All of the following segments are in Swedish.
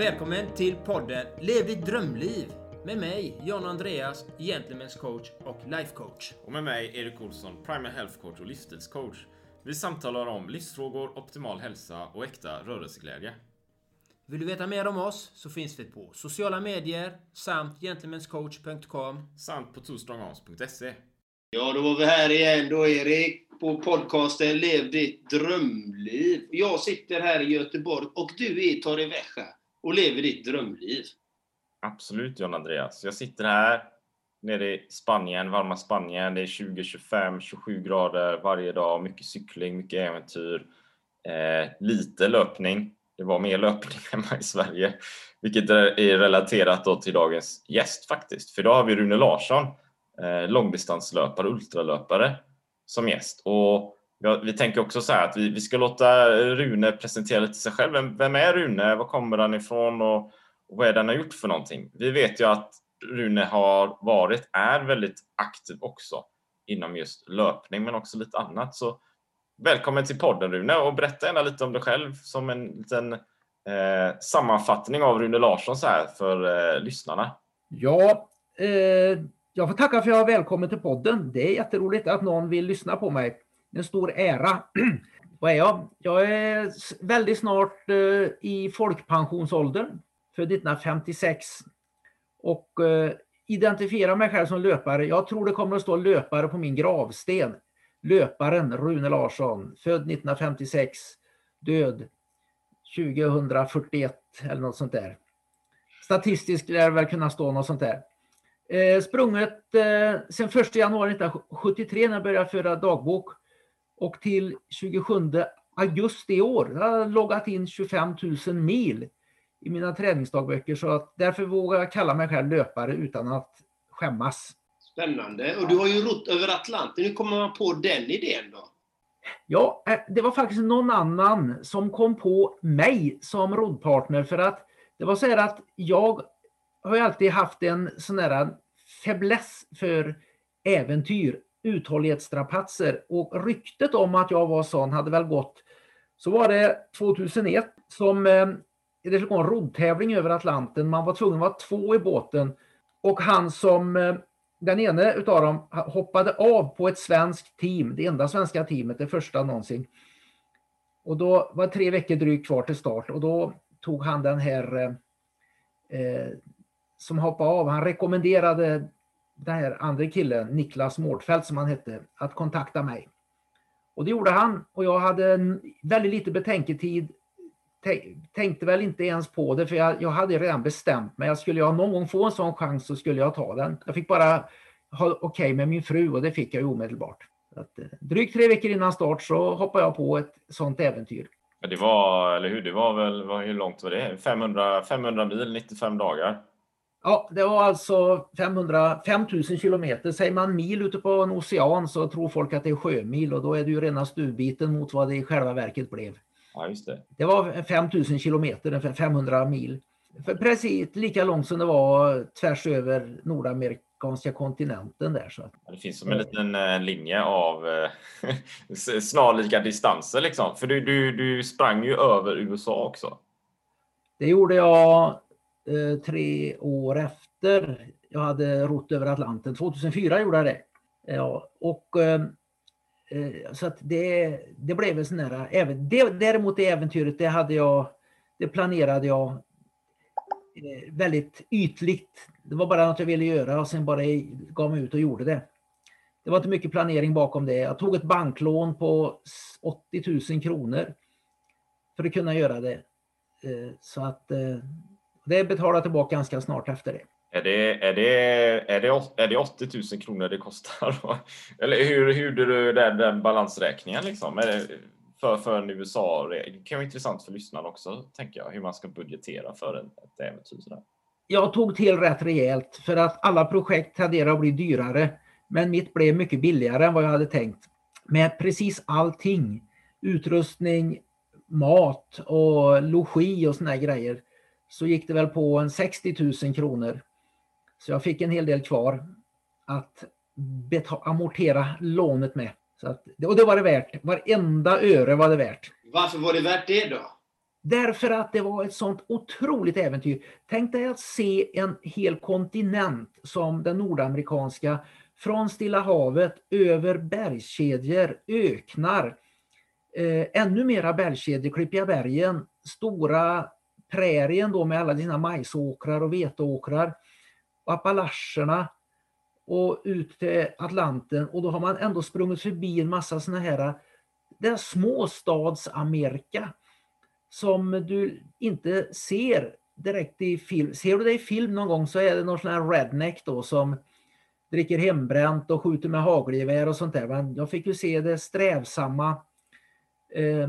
Välkommen till podden Lev ditt drömliv med mig, John Andreas, Gentlemen's coach och life coach. Och med mig, Erik Olsson, Primal Health Coach och livsstilscoach. Vi samtalar om livsfrågor, optimal hälsa och äkta rörelseglädje. Vill du veta mer om oss så finns vi på sociala medier samt gentlemanscoach.com Samt på twostrongarms.se. Ja, då var vi här igen då Erik, på podcasten Lev ditt drömliv. Jag sitter här i Göteborg och du är i Torrevieja och lever ditt drömliv. Absolut John Andreas. Jag sitter här nere i Spanien, varma Spanien. Det är 20, 25, 27 grader varje dag. Mycket cykling, mycket äventyr. Eh, lite löpning. Det var mer löpning hemma i Sverige. Vilket är relaterat då till dagens gäst faktiskt. För idag har vi Rune Larsson, eh, långdistanslöpare, ultralöpare som gäst. Och vi tänker också så här att vi, vi ska låta Rune presentera lite sig själv. Vem, vem är Rune? Var kommer han ifrån? Och, och vad är det han har gjort för någonting? Vi vet ju att Rune har varit, är väldigt aktiv också inom just löpning, men också lite annat. Så välkommen till podden Rune och berätta gärna lite om dig själv som en liten eh, sammanfattning av Rune Larsson så här för eh, lyssnarna. Ja, eh, jag får tacka för att jag är välkommen till podden. Det är jätteroligt att någon vill lyssna på mig. En stor ära. Vad är jag? Jag är väldigt snart eh, i folkpensionsåldern, född 1956. Och eh, identifierar mig själv som löpare. Jag tror det kommer att stå löpare på min gravsten. Löparen Rune Larsson, född 1956, död 2041 eller något sånt där. Statistiskt lär det väl kunna stå något sånt där. Eh, sprunget eh, sedan 1 januari 1973 när jag började föra dagbok och till 27 augusti i år. Jag har loggat in 25 000 mil i mina träningsdagböcker så att därför vågar jag kalla mig själv löpare utan att skämmas. Spännande. Och du har ju rott över Atlanten. Hur kommer man på den idén då? Ja, eh, det var faktiskt någon annan som kom på mig som roddpartner för att det var så här att jag har ju alltid haft en sån där fäbless för äventyr, uthållighetsstrapatser och ryktet om att jag var sån hade väl gått. Så var det 2001 som eh, det skulle gå en roddtävling över Atlanten. Man var tvungen att vara två i båten och han som eh, den ene utav dem hoppade av på ett svenskt team, det enda svenska teamet, det första någonsin. Och då var det tre veckor drygt kvar till start och då tog han den här eh, eh som hoppade av, han rekommenderade den här andra killen, Niklas Mårdfeldt som han hette, att kontakta mig. Och det gjorde han och jag hade väldigt lite betänketid. Tänkte väl inte ens på det för jag, jag hade redan bestämt mig. Skulle jag någon gång få en sån chans så skulle jag ta den. Jag fick bara ha okej okay med min fru och det fick jag ju omedelbart. Att, eh, drygt tre veckor innan start så hoppade jag på ett sånt äventyr. Ja, det var, eller hur, det var väl, hur långt var det? 500, 500 mil, 95 dagar? Ja, det var alltså 500, 5000 kilometer. Säger man mil ute på en ocean så tror folk att det är sjömil och då är det ju rena stuvbiten mot vad det i själva verket blev. Ja, just det. Det var 5000 kilometer, 500 mil. För precis lika långt som det var tvärs över nordamerikanska kontinenten där. Så. det finns som en liten eh, linje av eh, snarlika distanser liksom. För du, du, du sprang ju över USA också. Det gjorde jag Eh, tre år efter jag hade rott över Atlanten. 2004 gjorde jag det. Ja, och, eh, eh, så att det, det blev en sån där, även, det, däremot det äventyret, det hade jag, det planerade jag väldigt ytligt. Det var bara något jag ville göra och sen bara gav mig ut och gjorde det. Det var inte mycket planering bakom det. Jag tog ett banklån på 80 000 kronor för att kunna göra det. Så att det betalar tillbaka ganska snart efter det. Är det, är det, är det, är det 80 000 kronor det kostar? Eller hur, hur gjorde du den, den balansräkningen? Liksom? Är det för, för en USA? Det kan vara intressant för lyssnarna också, tänker jag, hur man ska budgetera för en, ett äventyr. Sådär. Jag tog till rätt rejält för att alla projekt tenderar att bli dyrare. Men mitt blev mycket billigare än vad jag hade tänkt. Med precis allting. Utrustning, mat och logi och såna grejer så gick det väl på en 60 000 kronor. Så jag fick en hel del kvar att amortera lånet med. Så att, och det var det värt. Varenda öre var det värt. Varför var det värt det då? Därför att det var ett sånt otroligt äventyr. Tänk dig att se en hel kontinent som den nordamerikanska från Stilla havet över bergskedjor, öknar, eh, ännu mera bergskedjor, Klippiga bergen, stora prärien då med alla dina majsåkrar och veteåkrar, och Appalacherna och ut till Atlanten och då har man ändå sprungit förbi en massa sådana här det är småstads-Amerika som du inte ser direkt i film. Ser du det i film någon gång så är det någon sån här redneck då som dricker hembränt och skjuter med hagelgevär och sånt där. Men jag fick ju se det strävsamma. Eh...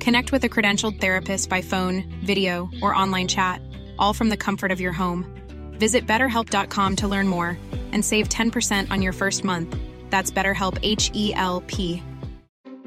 Connect with a credentialed therapist by phone, video, or online chat, all from the comfort of your home. Visit betterhelp.com to learn more and save 10% on your first month. That's BetterHelp H E L P.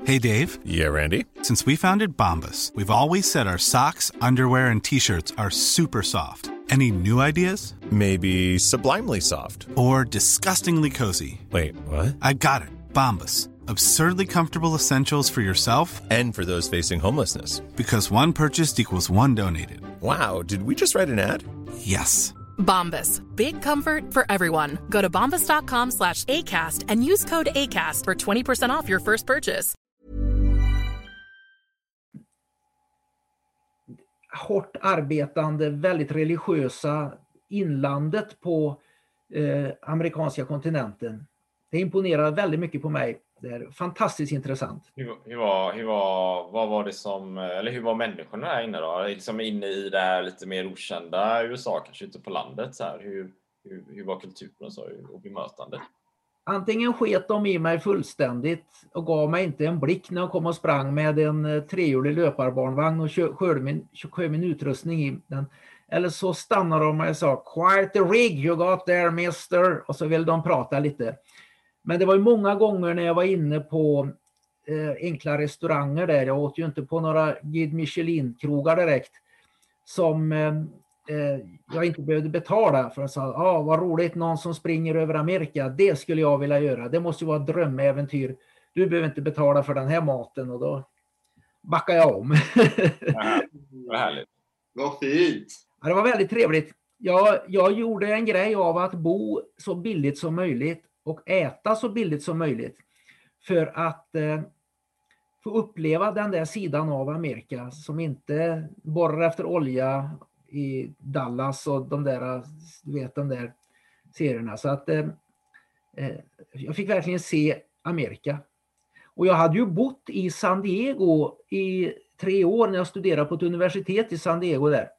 Hey Dave. Yeah, Randy. Since we founded Bombus, we've always said our socks, underwear, and t shirts are super soft. Any new ideas? Maybe sublimely soft. Or disgustingly cozy. Wait, what? I got it. Bombus. Absurdly comfortable essentials for yourself and for those facing homelessness. Because one purchased equals one donated. Wow, did we just write an ad? Yes. Bombas. Big comfort for everyone. Go to bombas.com slash ACAST and use code ACAST for 20% off your first purchase. Hårt arbetande, väldigt religiösa inlandet på eh, amerikanska kontinenten. Det imponerar väldigt mycket på mig. Det är fantastiskt intressant. Hur, hur, var, hur, var, vad var det som, eller hur var människorna här inne då? Liksom inne i det här lite mer okända USA, kanske ute på landet så här. Hur, hur, hur var kulturen så, och bemötandet? Antingen sket de i mig fullständigt och gav mig inte en blick när jag kom och sprang med en eh, trehjulig löparbarnvagn och körde min, körde min utrustning i den. Eller så stannade de och sa “Quite the rig you got there mister” och så ville de prata lite. Men det var ju många gånger när jag var inne på eh, enkla restauranger där, jag åt ju inte på några Guide Michelin-krogar direkt, som eh, eh, jag inte behövde betala för att säga, ah, vad roligt, någon som springer över Amerika, det skulle jag vilja göra, det måste ju vara ett drömäventyr. Du behöver inte betala för den här maten och då backar jag om. vad härligt. Vad fint! Ja, det var väldigt trevligt. Jag, jag gjorde en grej av att bo så billigt som möjligt och äta så billigt som möjligt för att eh, få uppleva den där sidan av Amerika som inte borrar efter olja i Dallas och de där, du vet, de där serierna. Så att eh, eh, jag fick verkligen se Amerika. Och jag hade ju bott i San Diego i tre år när jag studerade på ett universitet i San Diego där.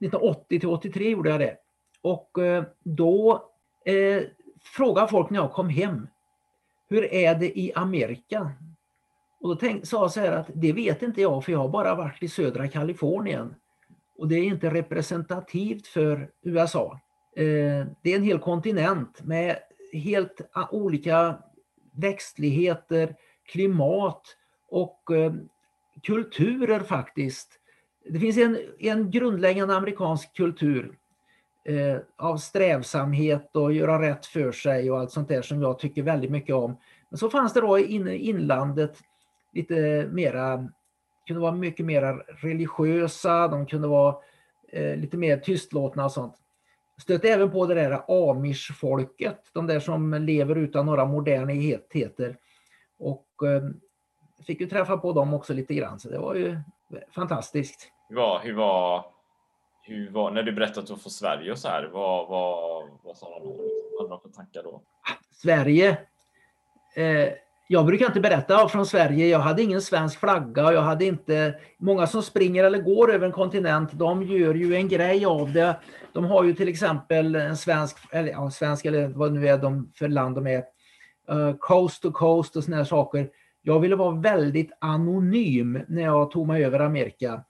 1980 till 83 gjorde jag det. Och eh, då eh, frågade folk när jag kom hem, hur är det i Amerika? Och då tänkte, sa jag så här att det vet inte jag för jag har bara varit i södra Kalifornien. Och det är inte representativt för USA. Eh, det är en hel kontinent med helt ah, olika växtligheter, klimat och eh, kulturer faktiskt. Det finns en, en grundläggande amerikansk kultur eh, av strävsamhet och göra rätt för sig och allt sånt där som jag tycker väldigt mycket om. Men så fanns det då i inlandet lite mera, kunde vara mycket mera religiösa, de kunde vara eh, lite mer tystlåtna och sånt. Stötte även på det där amish-folket, de där som lever utan några moderniteter. Och eh, fick ju träffa på dem också lite grann, så det var ju fantastiskt. Hur var, hur var hur var, när du berättade att du var från Sverige och så här, vad, vad, vad sa de då? Vad hade de för tankar då? Sverige. Eh, jag brukar inte berätta från Sverige. Jag hade ingen svensk flagga och jag hade inte... Många som springer eller går över en kontinent, de gör ju en grej av det. De har ju till exempel en svensk, eller ja, svensk eller vad nu är de för land de är. Uh, coast to coast och såna här saker. Jag ville vara väldigt anonym när jag tog mig över Amerika.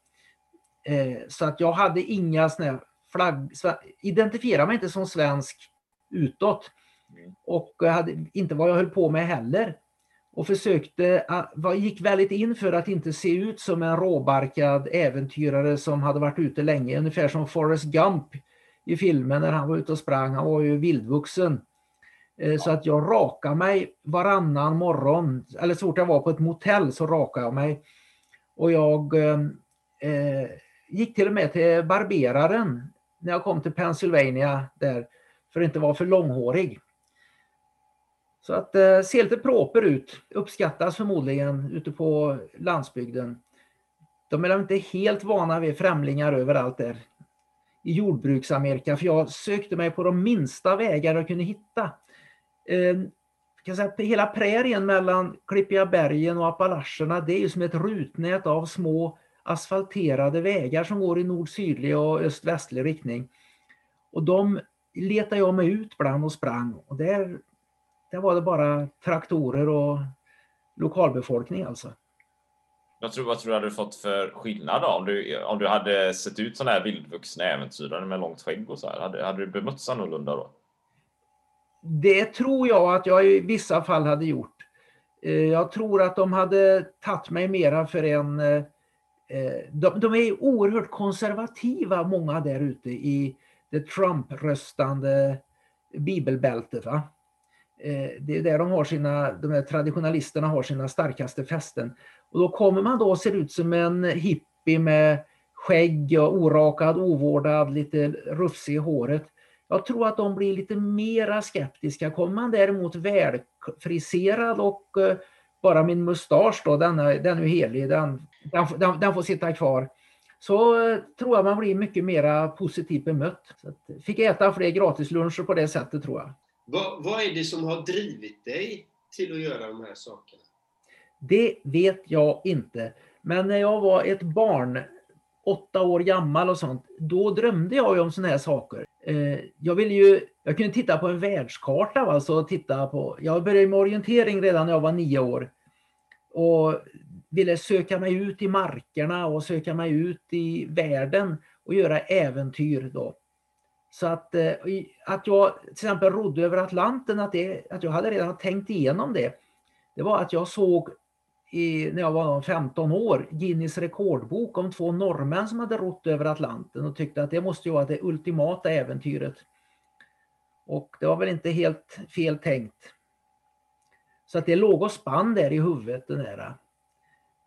Eh, så att jag hade inga såna här flagg... Identifierade mig inte som svensk utåt. Och jag hade inte vad jag höll på med heller. Och försökte, gick väldigt in för att inte se ut som en råbarkad äventyrare som hade varit ute länge. Ungefär som Forrest Gump i filmen när han var ute och sprang. Han var ju vildvuxen. Eh, så att jag rakade mig varannan morgon. Eller så fort jag var på ett motell så rakade jag mig. Och jag eh, eh gick till och med till barberaren när jag kom till Pennsylvania där. För att inte vara för långhårig. Så att eh, se lite proper ut, uppskattas förmodligen ute på landsbygden. De är inte helt vana vid främlingar överallt där i jordbruksamerika, för jag sökte mig på de minsta vägar jag kunde hitta. Eh, kan säga, hela prärien mellan Klippiga bergen och Appalacherna, det är ju som ett rutnät av små asfalterade vägar som går i nord-sydlig och öst-västlig riktning. Och de letade jag mig ut bland och sprang. Och där där var det bara traktorer och lokalbefolkning alltså. Jag tror, vad tror du hade fått för skillnad då? Om du, om du hade sett ut sådana här vildvuxna äventyrare med långt skägg och så här, hade, hade du bemötts annorlunda då? Det tror jag att jag i vissa fall hade gjort. Eh, jag tror att de hade tagit mig mera för en... Eh, de, de är oerhört konservativa, många där ute i det Trump-röstande bibelbältet. Va? Eh, det är där de har sina, de här traditionalisterna har sina starkaste fästen. Och då kommer man då och ser ut som en hippie med skägg och orakad, ovårdad, lite rufsig i håret. Jag tror att de blir lite mera skeptiska. Kommer man däremot välfriserad och eh, bara min mustasch då, den är, den är helig, den, den, den får sitta kvar. Så eh, tror jag man blir mycket mera positivt bemött. Så fick äta fler gratisluncher på det sättet tror jag. Vad, vad är det som har drivit dig till att göra de här sakerna? Det vet jag inte. Men när jag var ett barn, åtta år gammal och sånt, då drömde jag om sådana här saker. Eh, jag ville ju, jag kunde titta på en världskarta, alltså titta på, jag började med orientering redan när jag var nio år. Och ville söka mig ut i markerna och söka mig ut i världen och göra äventyr då. Så att, eh, att jag till exempel rodde över Atlanten, att, det, att jag hade redan tänkt igenom det. Det var att jag såg i, när jag var 15 år Guinness rekordbok om två norrmän som hade rott över Atlanten och tyckte att det måste ju vara det ultimata äventyret. Och det var väl inte helt fel tänkt. Så att det låg och spann där i huvudet, den där,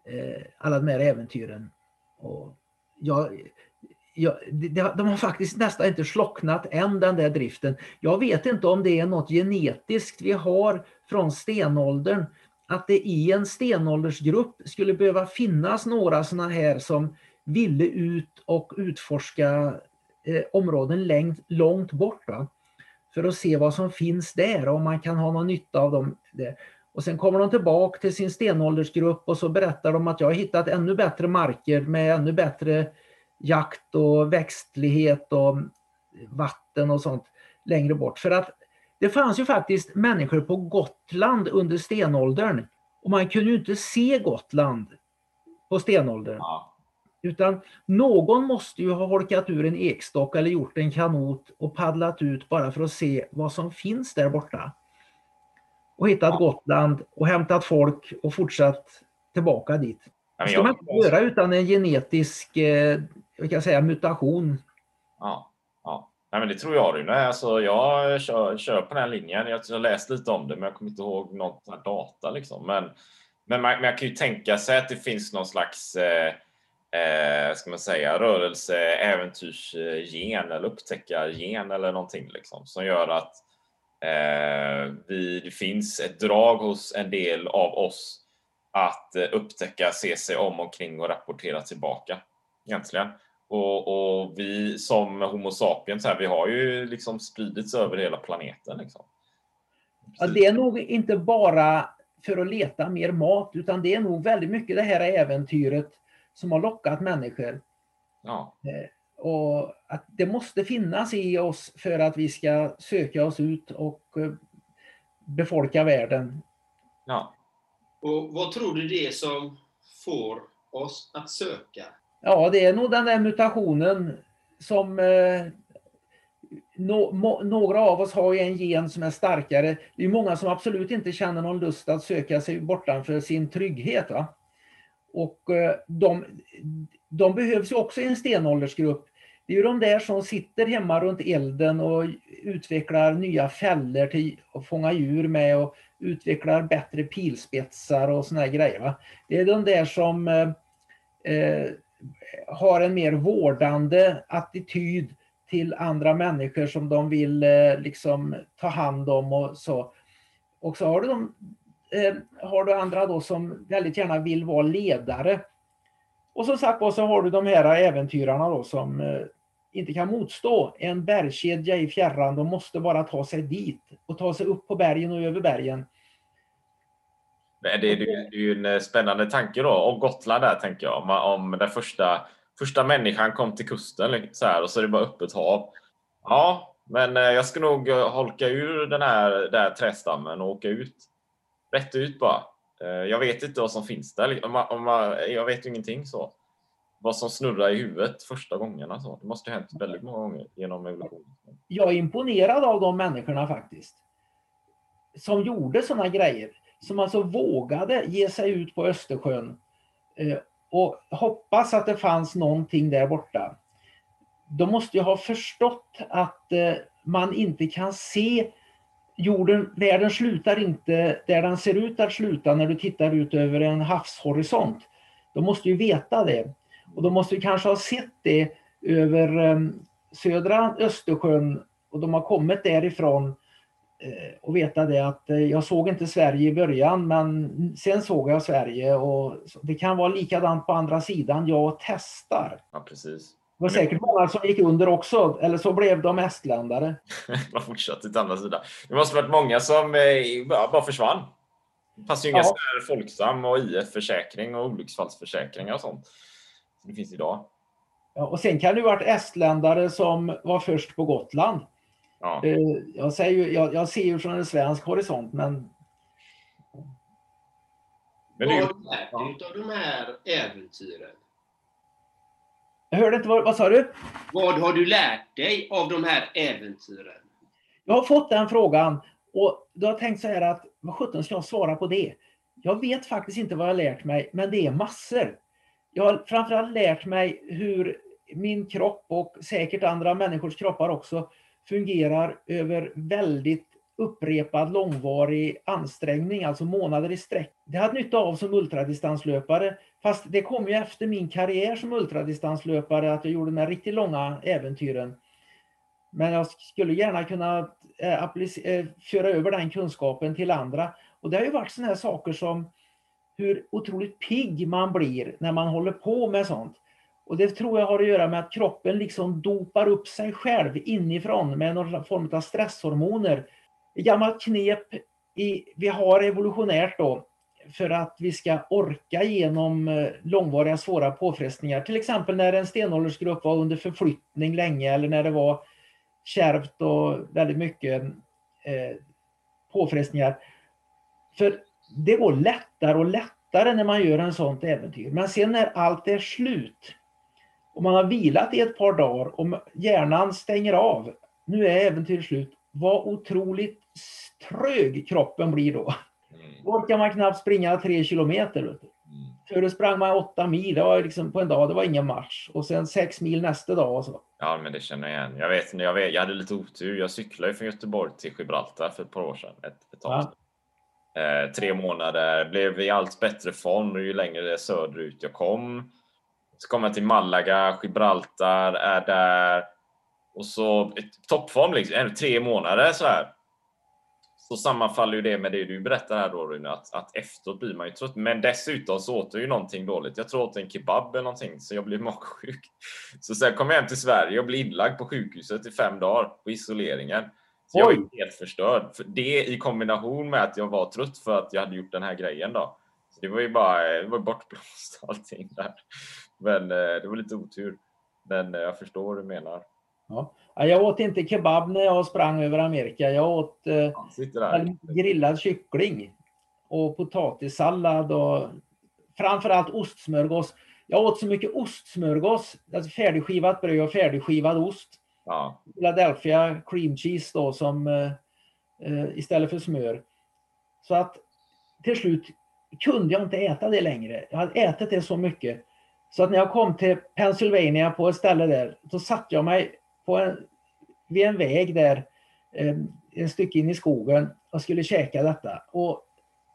eh, alla de här äventyren. Och jag, jag, de har faktiskt nästan inte slocknat än den där driften. Jag vet inte om det är något genetiskt vi har från stenåldern. Att det i en stenåldersgrupp skulle behöva finnas några sådana här som ville ut och utforska eh, områden längt, långt bort. Va? För att se vad som finns där och om man kan ha någon nytta av dem. Och sen kommer de tillbaka till sin stenåldersgrupp och så berättar de att jag har hittat ännu bättre marker med ännu bättre jakt och växtlighet och vatten och sånt längre bort. För att det fanns ju faktiskt människor på Gotland under stenåldern och man kunde ju inte se Gotland på stenåldern. Ja. Utan någon måste ju ha holkat ur en ekstock eller gjort en kanot och paddlat ut bara för att se vad som finns där borta. Och hittat. Gotland och hämtat folk och fortsatt tillbaka dit. Det ska man inte göra utan en genetisk eh, vi kan säga mutation. Ja, ja. Nej, men det tror jag Rune. Alltså, jag kör, kör på den här linjen. Jag har läst lite om det, men jag kommer inte ihåg något data. Liksom. Men, men, man, jag kan ju tänka sig att det finns någon slags eh, eh, ska man säga, rörelse, äventyrsgen eller upptäckargen eller någonting liksom, som gör att vi, det finns ett drag hos en del av oss att eh, upptäcka, se sig om omkring och rapportera tillbaka egentligen. Och, och vi som Homo sapiens här, vi har ju liksom spridits över hela planeten. Liksom. Ja, det är nog inte bara för att leta mer mat, utan det är nog väldigt mycket det här äventyret som har lockat människor. Ja, Eh, Och att det måste finnas i oss för att vi ska söka oss ut och eh, befolka världen. ja. Och vad tror du det är som får oss att söka? Ja, det är nog den där mutationen som eh, må- några av oss har ju en gen som är starkare. Det är många som absolut inte känner någon lust att söka sig bortanför sin trygghet. Va? Och eh, de, de behövs ju också i en stenåldersgrupp. Det är ju de där som sitter hemma runt elden och utvecklar nya fällor till att fånga djur med och utvecklar bättre pilspetsar och såna här grejer. Va? Det är de där som eh, eh, har en mer vårdande attityd till andra människor som de vill eh, liksom ta hand om och så. Och så har du, de, eh, har du andra då som väldigt gärna vill vara ledare. Och som sagt var så har du de här äventyrarna då som eh, inte kan motstå en bergskedja i fjärran. De måste bara ta sig dit och ta sig upp på bergen och över bergen. Det, det, det, det är ju en eh, spännande tanke då om Gotland där tänker jag. Om, om den första, första människan kom till kusten liksom så här, och så är det bara öppet hav. Ja, men eh, jag ska nog eh, holka ur den här, den här trästammen och åka ut. Rätt ut bara. Eh, jag vet inte vad som finns där. Om man, om man, jag vet ju ingenting så. Vad som snurrar i huvudet första gångerna. Så. Det måste ha hänt väldigt många gånger genom evolutionen. jag är imponerad av de människorna faktiskt. Som gjorde sådana grejer. Som alltså vågade ge sig ut på Östersjön eh, och hoppas att det fanns någonting där borta. De måste ju ha förstått att eh, man inte kan se jorden, världen slutar inte där den ser ut att sluta när du tittar ut över en havshorisont. De måste ju veta det. Och de måste ju kanske ha sett det över eh, södra Östersjön och de har kommit därifrån eh, och veta det att eh, jag såg inte Sverige i början men sen såg jag Sverige och det kan vara likadant på andra sidan. Jag testar. Ja, precis. Det var säkert många som gick under också eller så blev de estländare. Man fortsatte till andra sidan. Det måste varit många som eh, bara försvann. Det fanns ju inga Ja. Folksam och IF-försäkring och olycksfallsförsäkringar och sånt. Som det finns idag. Ja, och sen kan det ju varit estländare som var först på Gotland. Ja. Eh, Jag, säger ju, jag, jag ser ju från en svensk horisont men Men det är Vad ju, har du lärt dig av de här äventyren? Jag hörde inte vad, vad sa du? Vad har du lärt dig av de här äventyren? Jag har fått den frågan och då har jag tänkt så här att vad sjutton ska jag svara på det? Jag vet faktiskt inte vad jag har lärt mig, men det är massor. Jag har framförallt lärt mig hur min kropp och säkert andra människors kroppar också fungerar över väldigt upprepad långvarig ansträngning, alltså månader i sträck. Det hade nytta av som ultradistanslöpare, fast det kom ju efter min karriär som ultradistanslöpare att jag gjorde de här riktigt långa äventyren. Men jag skulle gärna kunna eh, eh, köra föra över den kunskapen till andra. Och det har ju varit sådana här saker som hur otroligt pigg man blir när man håller på med sånt. Och det tror jag har att göra med att kroppen liksom dopar upp sig själv inifrån med någon form av stresshormoner. Ett gammalt knep i, vi har evolutionärt då för att vi ska orka genom eh, långvariga svåra påfrestningar. Till exempel när en stenåldersgrupp var under förflyttning länge eller när det var kärvt och väldigt mycket eh, påfrestningar. För det går lättare och lättare när man gör en sånt äventyr. Men sen när allt är slut och man har vilat i ett par dagar och hjärnan stänger av. Nu är äventyret slut. Vad otroligt trög kroppen blir då. mm, Då orkar man knappt springa tre kilometer. Vet du. mm. Förut sprang man åtta mil, det var liksom på en dag, det var ingen match. Och sen sex mil nästa dag och så. Ja, men det känner jag igen. Jag vet, jag, vet, jag hade lite otur. Jag cyklade från Göteborg till Gibraltar för ett par år sedan. Ett, ett tag Ja. Eh, tre månader, blev i allt bättre form ju längre söderut jag kom. Så kom jag till Malaga, Gibraltar, är där. Och så toppform liksom, tre månader så här. Så sammanfaller ju det med det du berättar här då Rune, att, att efteråt blir man ju trött. Men dessutom så åt jag ju någonting dåligt. Jag tror åt en kebab eller någonting, så jag blev magsjuk. Så sen kom jag hem till Sverige och blev inlagd på sjukhuset i fem dagar på isoleringen. Så jag var helt förstörd. För det i kombination med att jag var trött för att jag hade gjort den här grejen då. Så det var ju bara det var bortblåst allting där. Men eh, det var lite otur. Men eh, jag förstår vad du menar. Ja. Ja, Jag åt inte kebab när jag sprang över Amerika. Jag åt eh, grillad kyckling och potatissallad och framförallt ostsmörgås. Jag åt så mycket ostsmörgås, alltså färdigskivat bröd och färdigskivad ost. Ja, Philadelphia cream cheese då som eh, eh, istället för smör. Så att till slut kunde jag inte äta det längre. Jag hade ätit det så mycket. Så att när jag kom till Pennsylvania på ett ställe där, så satte jag mig på en, vid en väg där, ett en stycke in i skogen och skulle käka detta. Och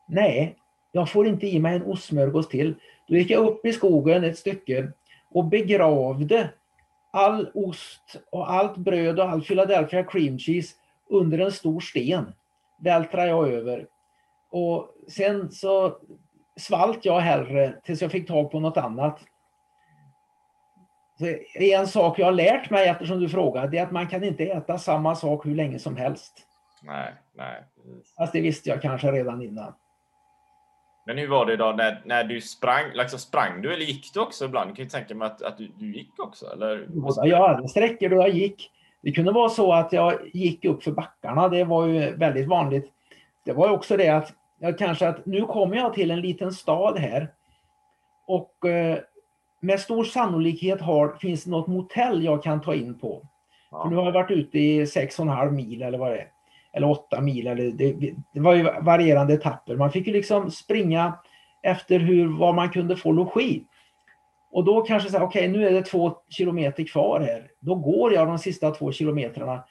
nej, jag får inte i mig en ostsmörgås till. Då gick jag upp i skogen ett stycke och begravde all ost och allt bröd och all Philadelphia cream cheese under en stor sten. Vältrade jag över. Och sen så svalt jag hellre tills jag fick tag på något annat. En sak jag har lärt mig eftersom du frågar, det är att man kan inte äta samma sak hur länge som helst. nej, nej. precis. Fast det visste jag kanske redan innan. Men hur var det då när, när du sprang? Liksom sprang du eller gick du också ibland? Jag kan ju tänka mig att, att du, du gick också, eller? Jag hade sträckor då jag gick. Det kunde vara så att jag gick upp för backarna. Det var ju väldigt vanligt. Det var ju också det att jag kanske att nu kommer jag till en liten stad här och eh, med stor sannolikhet har, finns det något motell jag kan ta in på. För nu har jag varit ute i 6,5 mil eller vad det är. Eller 8 mil. Eller det, det var ju varierande etapper. Man fick ju liksom springa efter hur, var man kunde få logi. Och då kanske säga, okej nu är det två kilometer kvar här. Då går jag de sista två kilometrarna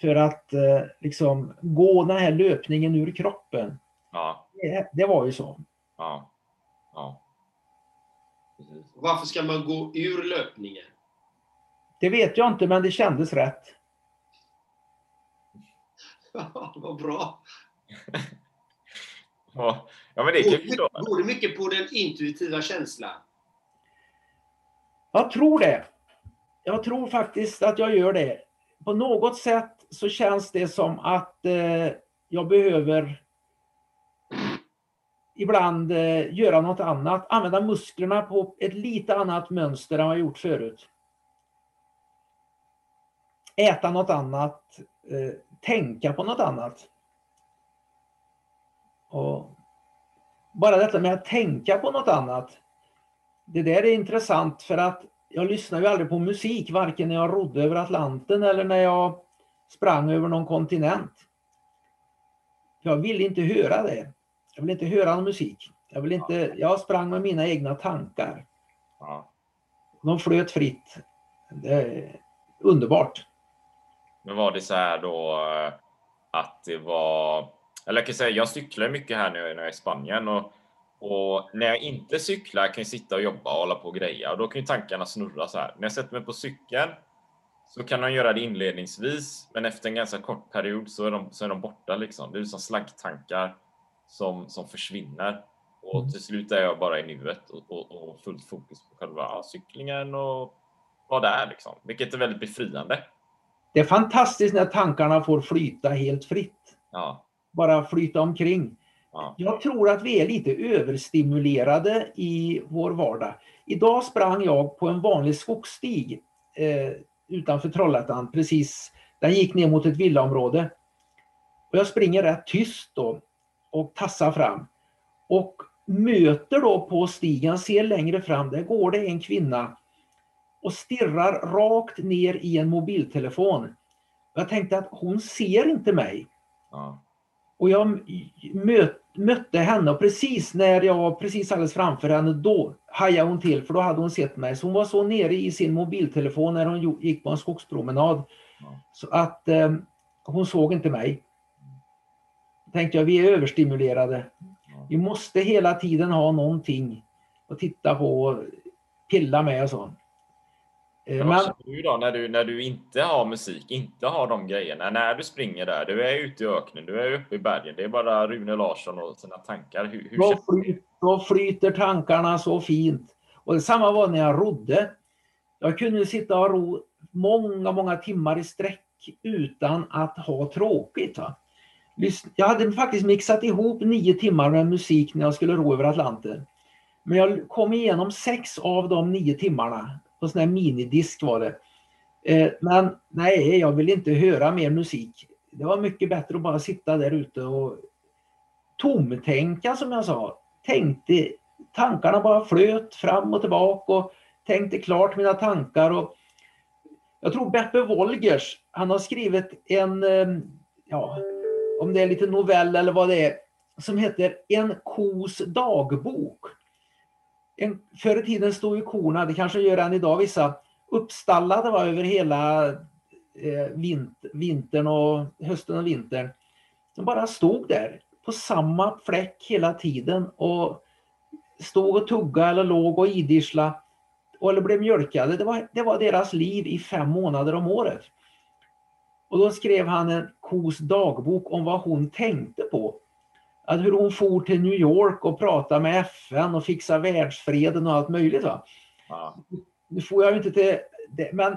för att eh, liksom gå den här löpningen ur kroppen. Ja, Det, det var ju så. ja, ja. Varför ska man gå ur löpningen? Det vet jag inte men det kändes rätt. Vad bra. Ja, men det kan jag förstå. Går det mycket på den intuitiva känslan? Jag tror det. Jag tror faktiskt att jag gör det. På något sätt så känns det som att eh, jag behöver ibland eh, göra något annat. Använda musklerna på ett lite annat mönster än vad jag gjort förut. Äta något annat. Eh, tänka på något annat. Och bara detta med att tänka på något annat. Det där är intressant för att jag lyssnar ju aldrig på musik, varken när jag rodde över Atlanten eller när jag sprang över någon kontinent. Jag vill inte höra det. Jag vill inte höra någon musik. Jag, vill inte, jag sprang med mina egna tankar. Ja. De flöt fritt. Det är underbart. Men var det så här då eh, att det var, eller jag kan säga, jag cyklar mycket här nu när jag är i Spanien och, och när jag inte cyklar kan jag sitta och jobba och hålla på och greja och då kan ju tankarna snurra så här. När jag sätter mig på cykeln så kan de göra det inledningsvis, men efter en ganska kort period så är de, så är de borta liksom. Det är som slaggtankar som, som försvinner och till slut är jag bara i nuet och, och, och fullt fokus på själva cyklingen och vad det är liksom, vilket är väldigt befriande. Det är fantastiskt när tankarna får flyta helt fritt. Ja, Bara flyta omkring. ja, Jag tror att vi är lite överstimulerade i vår vardag. Idag sprang jag på en vanlig skogsstig eh, utanför Trollhättan. Precis, den gick ner mot ett villaområde. Och jag springer rätt tyst då och tassar fram. Och möter då på stigen, ser längre fram, där går det en kvinna och stirrar rakt ner i en mobiltelefon. Jag tänkte att hon ser inte mig. ja, Och jag möt, mötte henne och precis när jag var precis alldeles framför henne då hajade hon till för då hade hon sett mig. Så hon var så nere i sin mobiltelefon när hon gick på en skogspromenad. Ja. Så att eh, hon såg inte mig. Tänkte jag, vi är överstimulerade. Vi måste hela tiden ha någonting att titta på och pilla med och så. Eh, Men Men, du då när du, när du inte har musik, inte har de grejerna? När du springer där, du är ute i öknen, du är uppe i bergen. Det är bara Rune Larsson och sina tankar. Hur, hur då, flyt, då flyter tankarna så fint. Och detsamma var när jag rodde. Jag kunde sitta och ro många, många timmar i sträck utan att ha tråkigt. Va? Jag hade faktiskt mixat ihop nio timmar med musik när jag skulle ro över Atlanten. Men jag kom igenom sex av de nio timmarna. På sån här minidisk var det. Eh, men nej, jag vill inte höra mer musik. Det var mycket bättre att bara sitta där ute och tomtänka som jag sa. Tänkte, tankarna bara flöt fram och tillbaka och tänkte klart mina tankar. Och jag tror Beppe Wolgers, han har skrivit en, eh, ja, det är lite novell eller vad det är, som heter En kos dagbok. En, förr i tiden stod ju korna, det kanske gör än idag vissa, uppstallade var över hela eh, vint, vintern och hösten och vintern. De bara stod där på samma fläck hela tiden och stod och tugga eller låg och idissla eller blev mjölkade. Det var, det var deras liv i fem månader om året. Och då skrev han en kos dagbok om vad hon tänkte på. Att hur hon for till New York och pratade med FN och fixade världsfreden och allt möjligt. Va? Ja. Nu får jag ju inte till det, men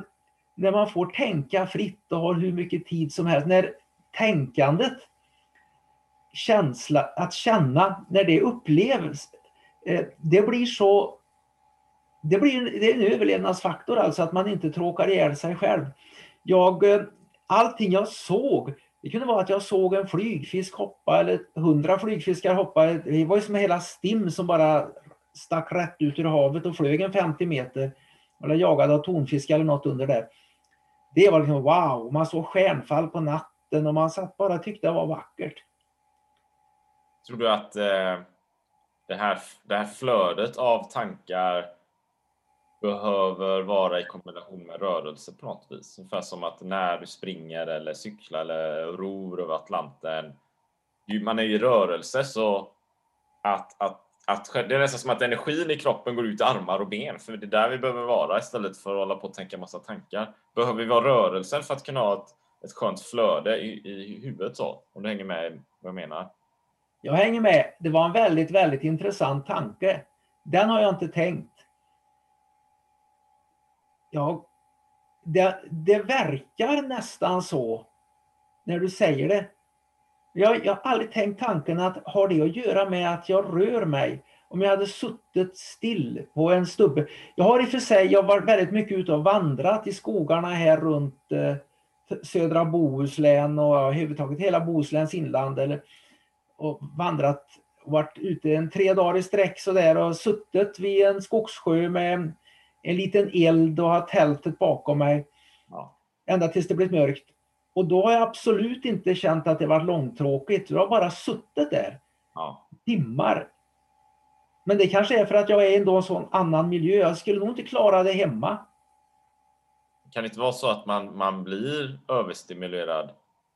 när man får tänka fritt och har hur mycket tid som helst, när tänkandet, känsla, att känna, när det upplevs, eh, det blir så det, blir, det är en överlevnadsfaktor alltså att man inte tråkar ihjäl sig själv. Jag, eh, allting jag såg, det kunde vara att jag såg en flygfisk hoppa eller hundra flygfiskar hoppa. Det var ju som hela stim som bara stack rätt ut ur havet och flög en 50 meter. Eller jagade av tonfisk eller något under där. Det var liksom wow, man såg stjärnfall på natten och man satt bara och tyckte det var vackert. Tror du att eh, det, här, det här flödet av tankar behöver vara i kombination med rörelse på något vis? Ungefär som att när du springer eller cyklar eller ror över Atlanten. Man är i rörelse så att, att, att det är nästan som att energin i kroppen går ut i armar och ben. För det är där vi behöver vara istället för att hålla på och tänka massa tankar. Behöver vi vara rörelsen för att kunna ha ett, ett skönt flöde i, i huvudet så? Om du hänger med vad jag menar? Jag hänger med. Det var en väldigt, väldigt intressant tanke. Den har jag inte tänkt. Ja, det, det verkar nästan så när du säger det. Jag, jag har aldrig tänkt tanken att har det att göra med att jag rör mig? Om jag hade suttit still på en stubbe. Jag har i och för sig jag har varit väldigt mycket ute och vandrat i skogarna här runt eh, södra Bohuslän och överhuvudtaget hela Bohusläns inland. Eller, och vandrat och varit ute en tre dagar i sträck sådär och suttit vid en skogssjö med en liten eld och har tältet bakom mig. Ja. Ända tills det blev mörkt. Och då har jag absolut inte känt att det var långtråkigt. Jag har bara suttit där Ja. timmar. Men det kanske är för att jag är ändå en sån annan miljö. Jag skulle nog inte klara det hemma. Kan det inte vara så att man, man blir överstimulerad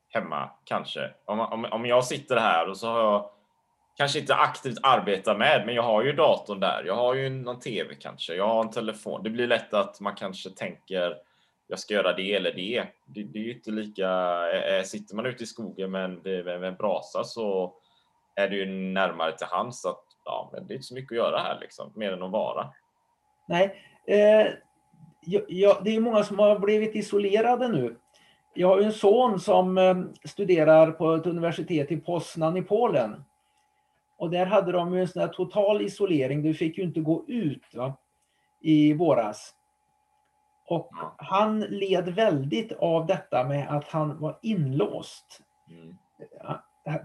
hemma kanske? Om, om, om jag sitter här och så har jag kanske inte aktivt arbetar med, men jag har ju datorn där. Jag har ju någon TV kanske. Jag har en telefon. Det blir lätt att man kanske tänker jag ska göra det eller det. Det, det är ju inte lika... Sitter man ute i skogen med en, med en brasa så är det ju närmare till hands att ja, men det är inte så mycket att göra här liksom, mer än att vara. Nej, eh, jag, jag, det är många som har blivit isolerade nu. Jag har en son som eh, studerar på ett universitet i Poznan i Polen. Och där hade de ju en sån här total isolering. Du fick ju inte gå ut va? i våras. Och han led väldigt av detta med att han var inlåst. Mm.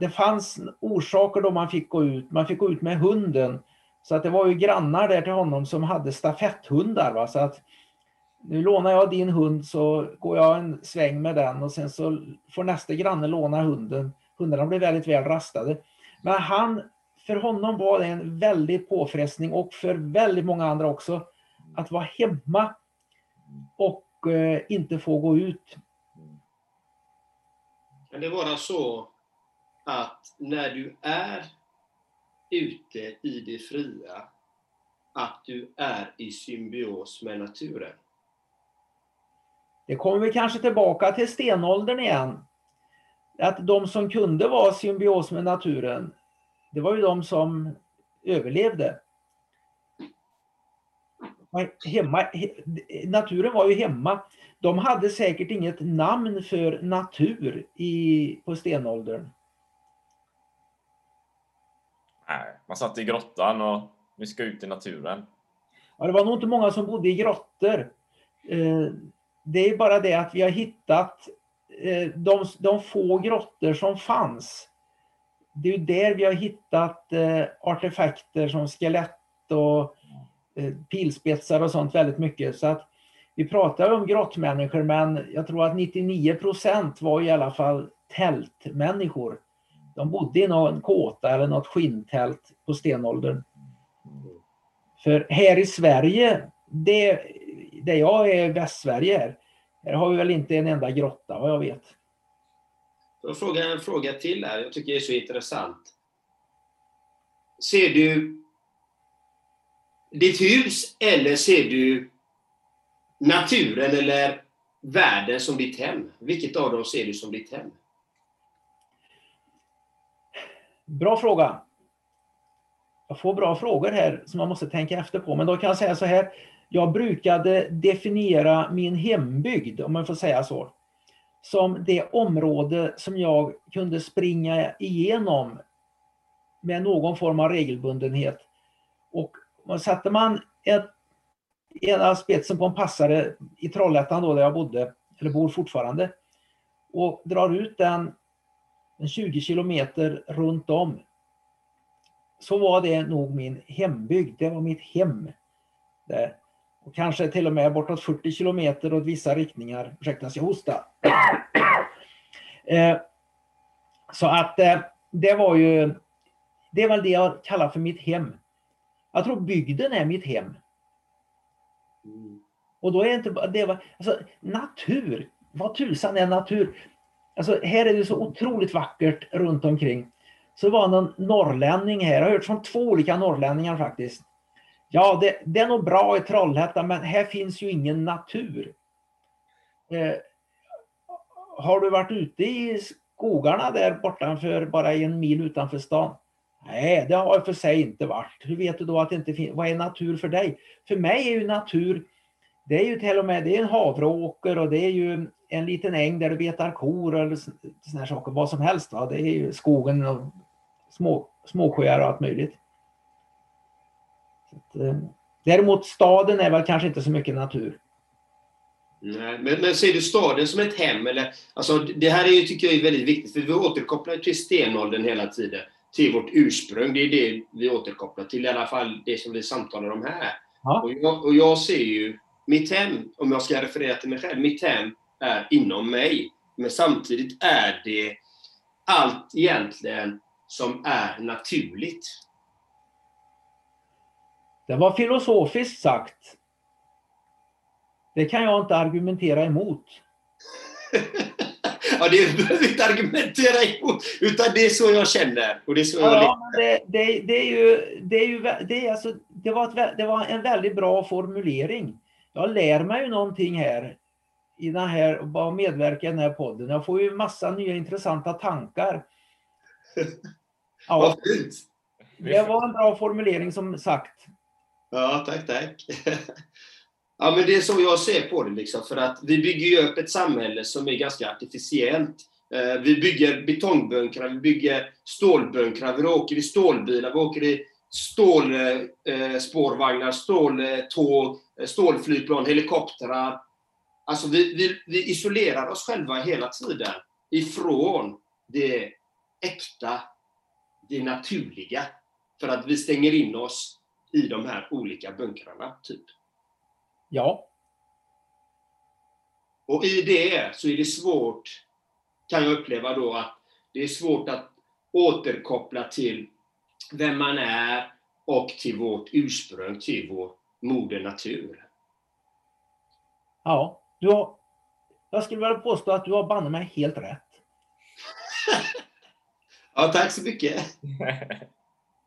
Det fanns orsaker då man fick gå ut. Man fick gå ut med hunden. Så att det var ju grannar där till honom som hade stafetthundar. Va? Så att nu lånar jag din hund så går jag en sväng med den och sen så får nästa granne låna hunden. Hundarna blev väldigt väl rastade. Men han, för honom var det en väldig påfrestning och för väldigt många andra också att vara hemma och eh, inte få gå ut. Kan det vara så att när du är ute i det fria, att du är i symbios med naturen? Det kommer vi kanske tillbaka till stenåldern igen. Att de som kunde vara symbios med naturen, det var ju de som överlevde. Hemma, naturen var ju hemma. De hade säkert inget namn för natur i, på stenåldern. Nej, man satt i grottan och vi ska ut i naturen. Ja, det var nog inte många som bodde i grottor. Eh, det är bara det att vi har hittat eh, de, de få grottor som fanns. Det är där vi har hittat eh, artefakter som skelett och eh, pilspetsar och sånt väldigt mycket. Så att vi pratar om grottmänniskor men jag tror att 99 procent var i alla fall tältmänniskor. De bodde i någon kåta eller något skinntält på stenåldern. För här i Sverige, det, där jag är Västsverige här, här har vi väl inte en enda grotta vad jag vet. Jag frågar en fråga till här, jag tycker det är så intressant. Ser du ditt hus eller ser du naturen eller världen som ditt hem? Vilket av dem ser du som ditt hem? Bra fråga. Jag får bra frågor här som man måste tänka efter på. Men då kan jag säga så här. Jag brukade definiera min hembygd, om man får säga så, som det område som jag kunde springa igenom med någon form av regelbundenhet. Och sätter man ett, ena spetsen på en passare i Trollhättan då där jag bodde, eller bor fortfarande, och drar ut den 20 kilometer runt om så var det nog min hembygd, det var mitt hem. Där. Och kanske till och med bortåt 40 kilometer åt vissa riktningar. Ursäkta att jag hosta. eh, så att eh, det var ju, det är väl det jag kallar för mitt hem. Jag tror bygden är mitt hem. Och då är inte det var, alltså natur, vad tusan är natur? Alltså här är det så otroligt vackert runt omkring. Så var någon norrlänning här, jag har hört från två olika norrlänningar faktiskt. Ja, det, det är nog bra i Trollhättan men här finns ju ingen natur. Eh, har du varit ute i skogarna där bortanför, bara en mil utanför stan? Nej, det har jag för sig inte varit. Hur vet du då att det inte finns? Vad är natur för dig? För mig är ju natur, det är ju till och med det är en havreåker och det är ju en liten äng där du betar kor eller såna saker, vad som helst. Va? Det är ju skogen och små, småsjöar och allt möjligt. Att, eh, däremot staden är väl kanske inte så mycket natur. Nej, men, men ser du staden som ett hem? Eller, alltså, det här är ju, tycker jag är väldigt viktigt, för vi återkopplar till stenåldern hela tiden. Till vårt ursprung, det är det vi återkopplar till, i alla fall det som vi samtalar om här. Ja. Och, jag, och jag ser ju mitt hem, om jag ska referera till mig själv, mitt hem är inom mig. Men samtidigt är det allt egentligen som är naturligt. Det var filosofiskt sagt. Det kan jag inte argumentera emot. ja, det behöver vi inte argumentera emot, utan det är så jag känner. Och det är så jag ja, det, det, det, är ju, det, är ju, det, är alltså, det, var ett, det var en väldigt bra formulering. Jag lär mig ju någonting här i den här, bara medverka i den här podden. Jag får ju massa nya intressanta tankar. Ja, Vad fint! Det var en bra formulering som sagt. Ja, tack, tack. Ja, men det är så jag ser på det. Liksom, för att vi bygger ju upp ett samhälle som är ganska artificiellt. Eh, vi bygger betongbunkrar, vi bygger stålbunkrar, vi åker i stålbilar, vi åker i stålspårvagnar, eh, ståltåg, eh, stålflygplan, helikoptrar. Alltså vi, vi, vi isolerar oss själva hela tiden ifrån det äkta, det naturliga. För att vi stänger in oss i de här olika bunkrarna, typ. Ja. Och i det så är det svårt, kan jag uppleva då, att det är svårt att återkoppla till vem man är och till vårt ursprung, till vår moder natur. Ja, du har, jag skulle vilja påstå att du har banne mig helt rätt. ja, tack så mycket.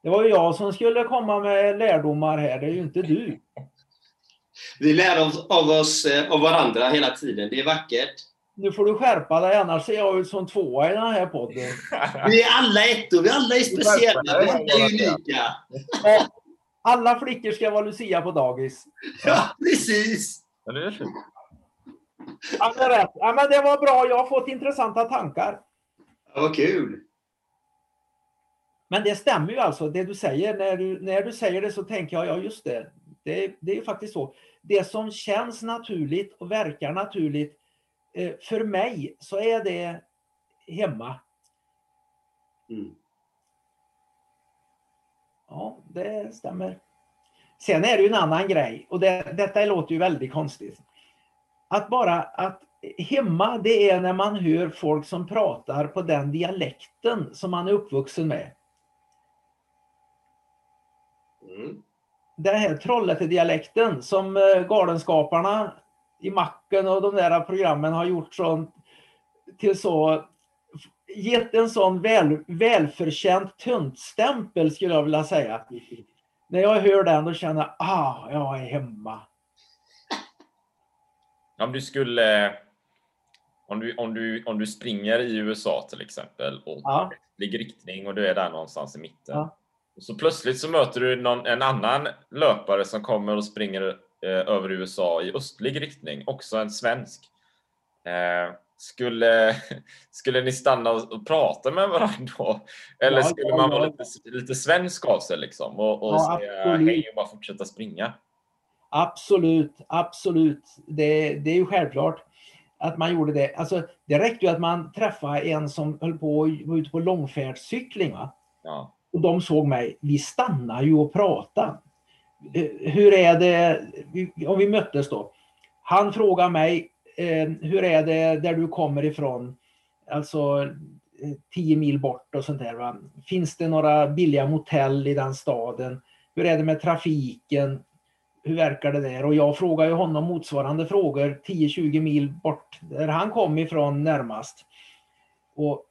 Det var ju jag som skulle komma med lärdomar här, det är ju inte du. Vi lär oss av oss eh, av varandra hela tiden. Det är vackert. Nu får du skärpa dig, annars ser jag ut som tvåa i den här podden. Vi är alla ettor, vi alla är speciella, vi alla är unika. Alla flickor ska vara Lucia på dagis. Ja, precis. Ja, det, är rätt. Ja, men det var bra, jag har fått intressanta tankar. Ja, vad kul. Men det stämmer ju alltså, det du säger. När du, när du säger det så tänker jag, ja just det. Det, det är ju faktiskt så. Det som känns naturligt och verkar naturligt, eh, för mig så är det hemma. Mm. Ja, det stämmer. Sen är det ju en annan grej och det, detta låter ju väldigt konstigt. Att bara att hemma, det är när man hör folk som pratar på den dialekten som man är uppvuxen med. Mm. Den här Trollhätte-dialekten som eh, Galenskaparna i Macken och de där programmen har gjort sånt till så gett en sån väl, välförtjänt töntstämpel skulle jag vilja säga. När jag hör den då känner jag, ah, jag är hemma. Om du skulle... Om du, om, du, om du springer i USA till exempel och Ja. riktning och du är där någonstans i mitten. Ja. Så plötsligt så möter du någon, en annan löpare som kommer och springer eh, över USA i östlig riktning, också en svensk. Eh, skulle, skulle ni stanna och, prata med varandra då? Eller Ja, skulle man vara lite, lite svensk av sig liksom och, och Ja, säga absolut. hej och bara fortsätta springa? Absolut, absolut. Det, det är ju självklart att man gjorde det. Alltså, det räckte ju att man träffade en som höll på att var ute på långfärdscykling. Va? Ja. Och de såg mig. Vi stannar ju och pratar. Eh, hur är det, vi- om vi möttes då. Han frågar mig, eh, hur är det där du kommer ifrån? Alltså eh, 10 mil bort och sånt där. Va? Finns det några billiga motell i den staden? Hur är det med trafiken? Hur verkar det där? Och jag frågar ju honom motsvarande frågor 10-20 mil bort där han kom ifrån närmast. Och,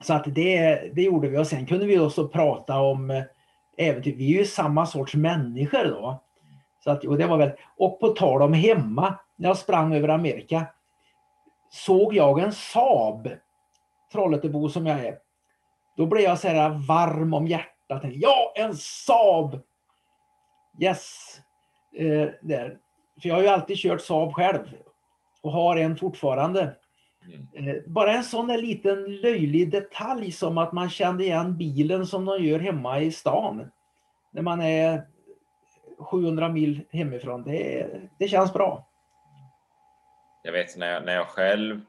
så att det, det gjorde vi och sen kunde vi också prata om eh, äventyr. Vi är ju samma sorts människor då. Så att, och, det var väl, och på tal om hemma, när jag sprang över Amerika, såg jag en Saab, Trollhättebo som jag är. Då blev jag så här varm om hjärtat. Ja, en Saab! Yes! Eh, där. För jag har ju alltid kört Saab själv och har en fortfarande. Mm. Eh, Bara en sån där liten löjlig detalj som att man kände igen bilen som de gör hemma i stan. När man är 700 mil hemifrån. Det, det känns bra. Jag vet när jag, när jag själv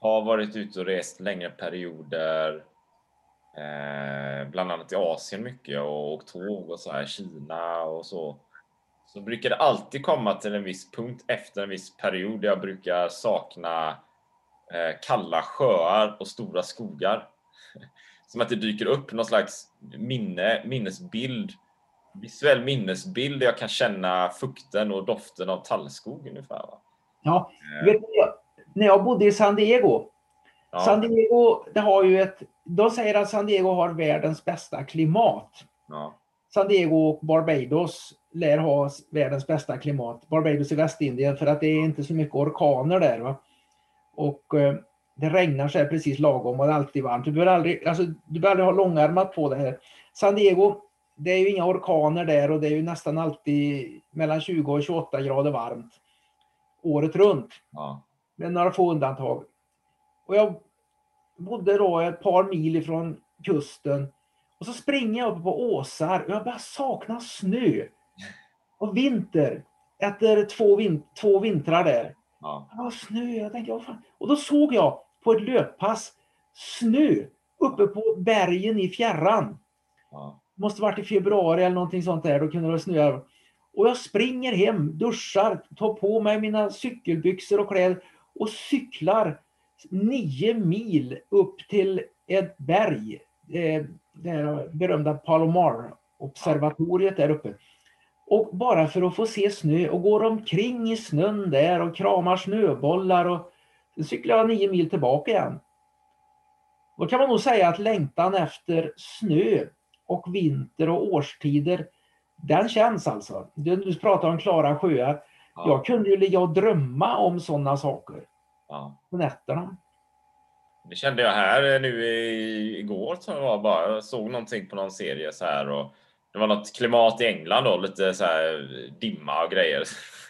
har varit ute och rest längre perioder, eh, bland annat i Asien mycket och åkt tåg och så här, Kina och så. Så brukar det alltid komma till en viss punkt efter en viss period där jag brukar sakna kalla sjöar och stora skogar. Som att det dyker upp någon slags minne, minnesbild, visuell minnesbild där jag kan känna fukten och doften av tallskog ungefär. Va? Ja, vet du, när jag bodde i San Diego. Ja. San Diego, det har ju ett, de säger att San Diego har världens bästa klimat. Ja. San Diego och Barbados lär ha världens bästa klimat. Barbados i Västindien för att det är inte så mycket orkaner där. Va? Och eh, det regnar så här precis lagom och det är alltid varmt. Du behöver aldrig, alltså, du behöver aldrig ha långärmat på det här. San Diego, det är ju inga orkaner där och det är ju nästan alltid mellan 20 och 28 grader varmt. Året runt Ja. med några få undantag. Och jag bodde då ett par mil ifrån kusten och så springer jag uppe på åsar och jag börjar sakna snö och vinter efter två, vin två vintrar där. Ja. Ja, snö, jag tänkte, vad fan. Och då såg jag på ett löppass snö uppe på bergen i fjärran. Ja. Måste varit i februari eller någonting sånt där, då kunde det snöa. Och jag springer hem, duschar, tar på mig mina cykelbyxor och kläder och cyklar nio mil upp till ett berg. eh, Det berömda Palomar-observatoriet där uppe. Och bara för att få se snö och går omkring i snön där och kramar snöbollar och sen cyklar jag nio mil tillbaka igen. Då kan man nog säga att längtan efter snö och vinter och årstider Den känns alltså. Du, du pratar om klara sjöar. Ja. Jag kunde ju ligga och drömma om sådana saker Ja. på nätterna. Det kände jag här nu igår tror jag var bara. Jag såg någonting på någon serie så här och det var något klimat i England då, lite så här dimma och grejer.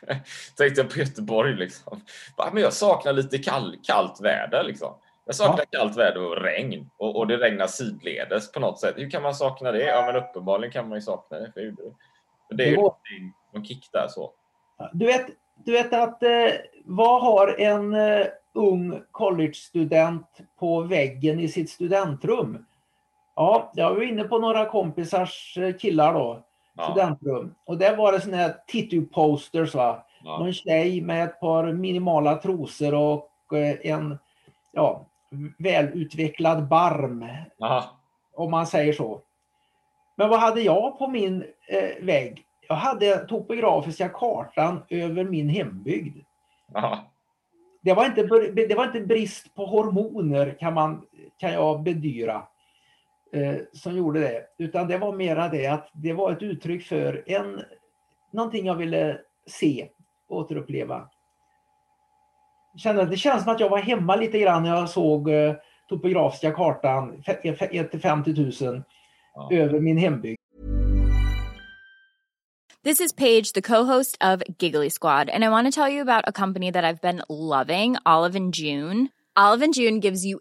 Tänkte jag på Göteborg liksom. Bara, Men jag saknar lite kall, kallt väder liksom. Jag saknar kallt väder och regn och, och det regnar sidledes på något sätt. Hur kan man sakna det? Ja, men uppenbarligen kan man ju sakna det. För det, är ju någonting- någon kick där så. Du vet, du vet att eh, vad har en eh, ung college-student på väggen i sitt studentrum? Ja, jag var inne på några kompisars eh, killar då, Ja, studentrum. Och där var det såna här tittu-posters va. ja, Någon tjej med ett par minimala trosor och eh, en ja, välutvecklad barm, ja, om man säger så. Men vad hade jag på min eh, vägg? Jag hade topografiska kartan över min hembygd. ja. Det var inte, det var inte brist på hormoner kan, man, kan jag bedyra eh, som gjorde det. Utan det var mera det att det var ett uttryck för en, någonting jag ville se, återuppleva. Kände, det känns som att jag var hemma lite grann när jag såg eh, topografiska kartan 1 50 000 Ja. över min hembygd. This is Paige, the co-host of Giggly Squad, and I want to tell you about a company that I've been loving, Olive and June. Olive and June gives you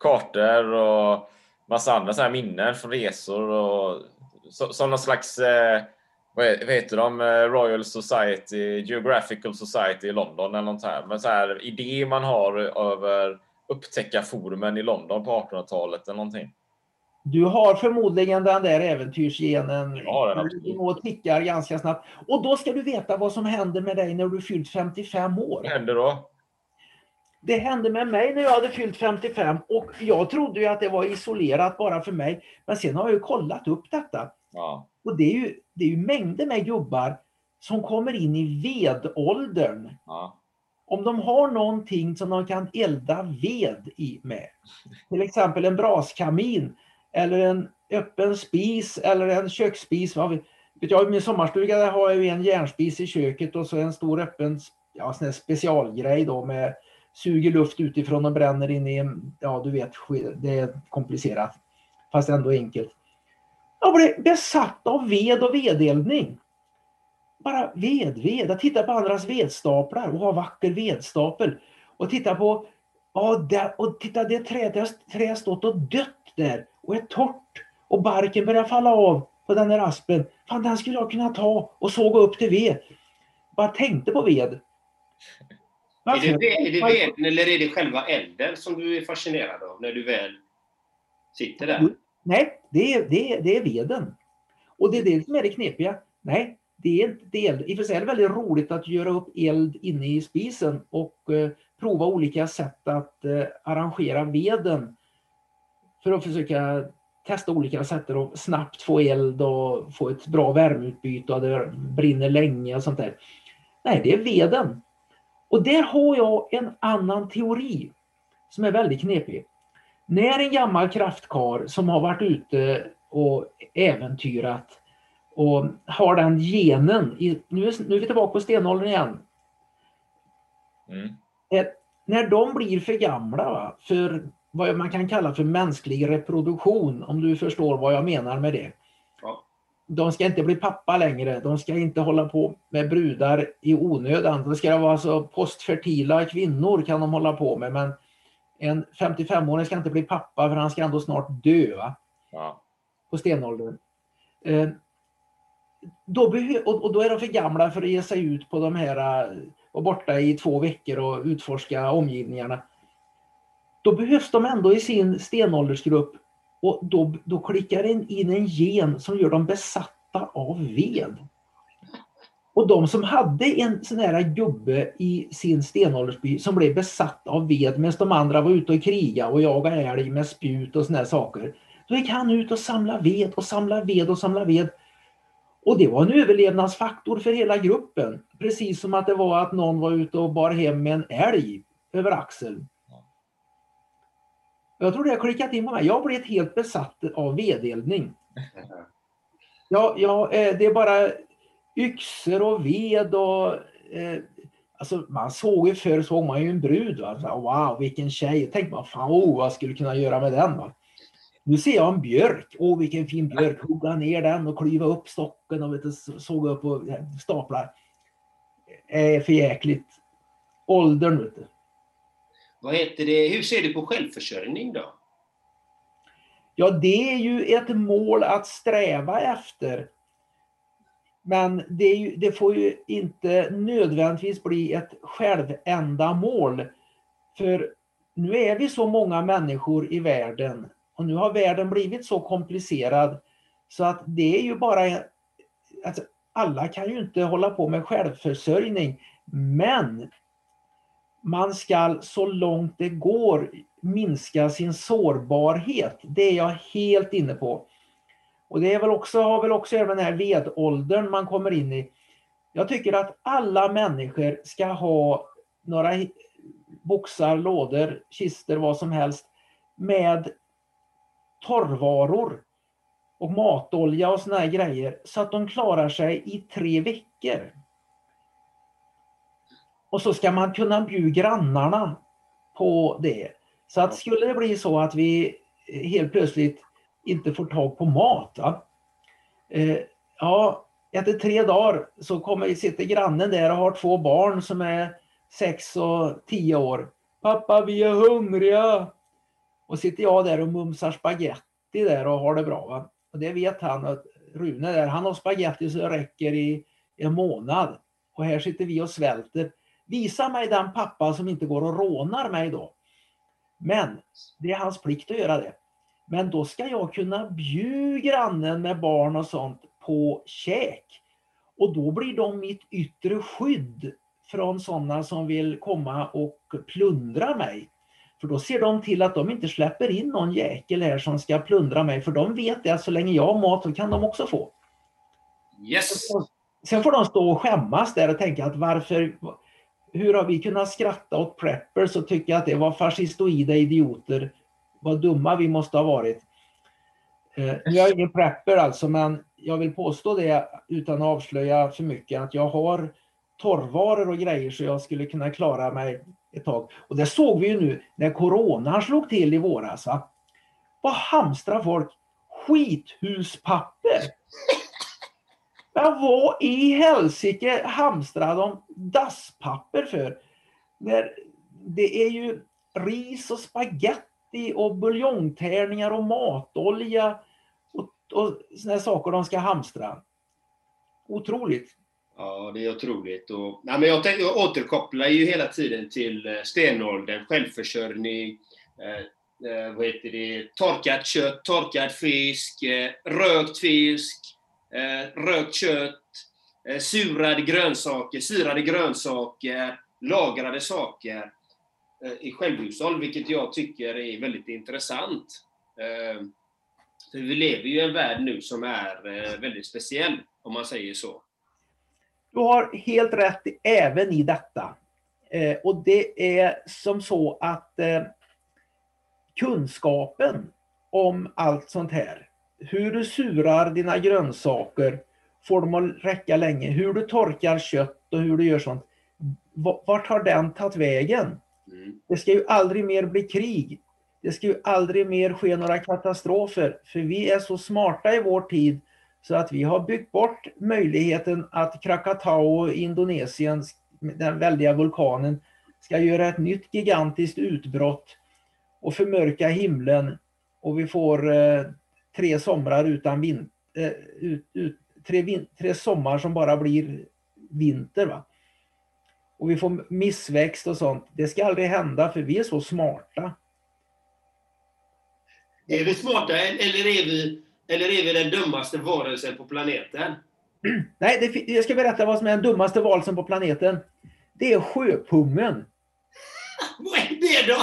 Kartor och massa andra så här minnen från resor och så, som någon slags, eh, vad he- vad heter de, Eh, Royal Society, Geographical Society i London eller något här. Men så här idé man har över upptäckarforumen i London på 1800-talet eller någonting. Du har förmodligen den där äventyrsgenen. Går och tickar ganska snabbt. Och då ska du veta vad som händer med dig när du fyllt 55 år. Vad händer då? Det hände med mig när jag hade fyllt 55 och jag trodde ju att det var isolerat bara för mig. Men sen har jag ju kollat upp detta. Ja, Och det är ju, det är ju mängder med gubbar som kommer in i vedåldern. ja, Om de har någonting som de kan elda ved i med. Till exempel en braskamin eller en öppen spis eller en köksspis. Jag, I min sommarstuga där har jag en järnspis i köket och så en stor öppen ja, sån specialgrej då med suger luft utifrån och bränner in i en, ja du vet, det är komplicerat. Fast ändå enkelt. Jag blev besatt av ved och vedeldning. Bara ved, ved. Att titta på andras vedstaplar och ha vacker vedstapel. Och titta på, ja, där, och titta det trädet, det har- trädet stått och dött där och är torrt. Och barken börjar falla av på den där aspen. Fan, den skulle jag kunna ta och såga upp till ved. Bara tänkte på ved. Är det, är det veden eller är det själva elden som du är fascinerad av när du väl sitter där? Nej, det är, det, är, det är veden. Och det är det som är det knepiga. Nej, det är inte det. eld. I och för sig är det väldigt roligt att göra upp eld inne i spisen och eh, prova olika sätt att eh, arrangera veden. För att försöka testa olika sätt att snabbt få eld och få ett bra värmeutbyte och det brinner länge och sånt där. Nej, det är veden. Och där har jag en annan teori som är väldigt knepig. När en gammal kraftkar som har varit ute och äventyrat och har den genen, i, nu, är, nu är vi tillbaka på stenåldern igen. Mm. Eh, när de blir för gamla va, för vad man kan kalla för mänsklig reproduktion, om du förstår vad jag menar med det. De ska inte bli pappa längre, de ska inte hålla på med brudar i onödan. Det ska vara alltså postfertila kvinnor kan de hålla på med, men en 55-åring ska inte bli pappa för han ska ändå snart dö va? Ja. på stenåldern. Eh, då och då är de för gamla för att ge sig ut på de här eh, och borta i två veckor och utforska omgivningarna. Då behövs de ändå i sin stenåldersgrupp och då, då klickar den in en gen som gör dem besatta av ved. Och de som hade en sån här gubbe i sin stenåldersby som blev besatt av ved medan de andra var ute och kriga och jaga älg med spjut och såna här saker. Då gick han ut och samlade ved och samlade ved och samlade ved. Och det var en överlevnadsfaktor för hela gruppen. Precis som att det var att någon var ute och bar hem en älg över axeln. Jag tror det har klickat in på mig. Jag blev helt besatt av vedeldning. Ja, ja, eh, det är bara yxor och ved och eh, Alltså man såg ju förr såg man ju en brud. Va? Så, wow, vilken tjej. Tänk man, fan oh, vad jag skulle kunna göra med den. Va? Nu ser jag en björk. Åh, vilken fin björk. Hugga ner den och klyva upp stocken och vet du, såga upp och staplar. Det är för jäkligt. Åldern, vet du. Vad heter det? Hur ser du på självförsörjning då? Ja, det är ju ett mål att sträva efter. Men det, ju, det får ju inte nödvändigtvis bli ett självändamål. För nu är vi så många människor i världen och nu har världen blivit så komplicerad så att det är ju bara... Alltså, alla kan ju inte hålla på med självförsörjning. Men man ska så långt det går minska sin sårbarhet. Det är jag helt inne på. Och det är väl också, har väl också även den här vedåldern man kommer in i. Jag tycker att alla människor ska ha några boxar, lådor, kister, vad som helst med torrvaror och matolja och såna här grejer så att de klarar sig i tre veckor. Och så ska man kunna bjuda grannarna på det. Så att skulle det bli så att vi helt plötsligt inte får tag på mat. Va? Eh, ja, efter tre dagar så kommer, sitter grannen där och har två barn som är sex och tio år. Pappa, vi är hungriga! Och sitter jag där och mumsar spaghetti där och har det bra. Va? Och det vet han att Rune där, han har spaghetti så det räcker i en månad. Och här sitter vi och svälter. Visa mig den pappa som inte går och rånar mig då. Men det är hans plikt att göra det. Men då ska jag kunna bjuda grannen med barn och sånt på käk. Och då blir de mitt yttre skydd från sådana som vill komma och plundra mig. För då ser de till att de inte släpper in någon jäkel här som ska plundra mig. För de vet att så länge jag har mat så kan de också få. Yes! Sen får de stå och skämmas där och tänka att varför, hur har vi kunnat skratta åt preppers och tycka att det var fascistoida idioter? Vad dumma vi måste ha varit. Eh, jag är ingen prepper alltså, men jag vill påstå det utan att avslöja för mycket att jag har torrvaror och grejer så jag skulle kunna klara mig ett tag. Och det såg vi ju nu när coronan slog till i våras. Va? Vad hamstrar folk? Skithuspapper! Ja, vad i helsike hamstrar de dasspapper för? När det är ju ris och spaghetti och buljongtärningar och matolja och, och såna saker de ska hamstra. Otroligt. Ja, det är otroligt. Och, nej, men jag, tänk, jag återkopplar ju hela tiden till eh, stenåldern, självförsörjning, eh, eh, vad heter det, torkat kött, torkad fisk, eh, rökt fisk, eh, rökt kött, eh, surade grönsaker, syrade grönsaker, lagrade saker eh, i självhushåll, vilket jag tycker är väldigt intressant. Eh, för vi lever ju i en värld nu som är eh, väldigt speciell, om man säger så. Du har helt rätt även i detta. Och det är som så att kunskapen om allt sånt här. Hur du surar dina grönsaker, får dem att räcka länge, hur du torkar kött och hur du gör sånt. Vart har den tagit vägen? Mm. Det ska ju aldrig mer bli krig. Det ska ju aldrig mer ske några katastrofer, för vi är så smarta i vår tid så att vi har byggt bort möjligheten att Krakatau i Indonesien, den väldiga vulkanen, ska göra ett nytt gigantiskt utbrott och förmörka himlen och vi får eh, tre somrar utan vin, eh, ut, ut, tre, vin, tre sommar som bara blir vinter. Va? Och vi får missväxt och sånt. Det ska aldrig hända för vi är så smarta. Är vi smarta eller är vi, eller är vi den dummaste varelsen på planeten? Nej, det, jag ska berätta vad som är den dummaste varelsen på planeten. Det är sjöpungen. vad är det då?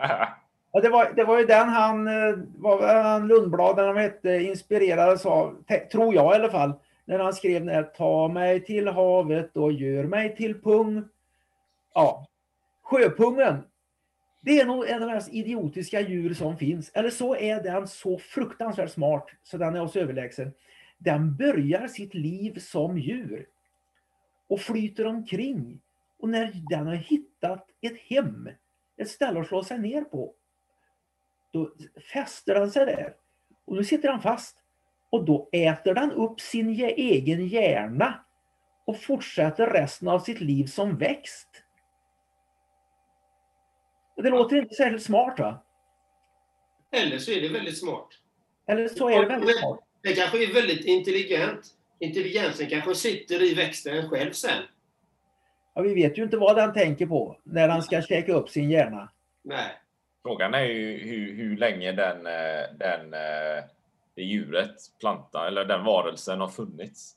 Ja, det, var, det var ju den han, eh, var, han Lundblad, den han hette, inspirerades av, tror jag i alla fall, när han skrev när Ta mig till havet och gör mig till pung. Ja, sjöpungen. Det är nog en av de mest idiotiska djur som finns. Eller så är den så fruktansvärt smart så den är oss överlägsen. Den börjar sitt liv som djur och flyter omkring. Och när den har hittat ett hem, ett ställe att slå sig ner på, då fäster den sig där. Och nu sitter den fast. Och då äter den upp sin egen hjärna och fortsätter resten av sitt liv som växt. Det låter inte särskilt smart va? Eller så är det väldigt smart. Eller så är det väldigt smart. Det kanske är väldigt intelligent. Intelligensen kanske sitter i växten själv sen. Ja, vi vet ju inte vad den tänker på när den ska käka upp sin hjärna. Nej. Frågan är ju hur, hur länge den, eh, den, eh, det djuret, plantan eller den varelsen har funnits.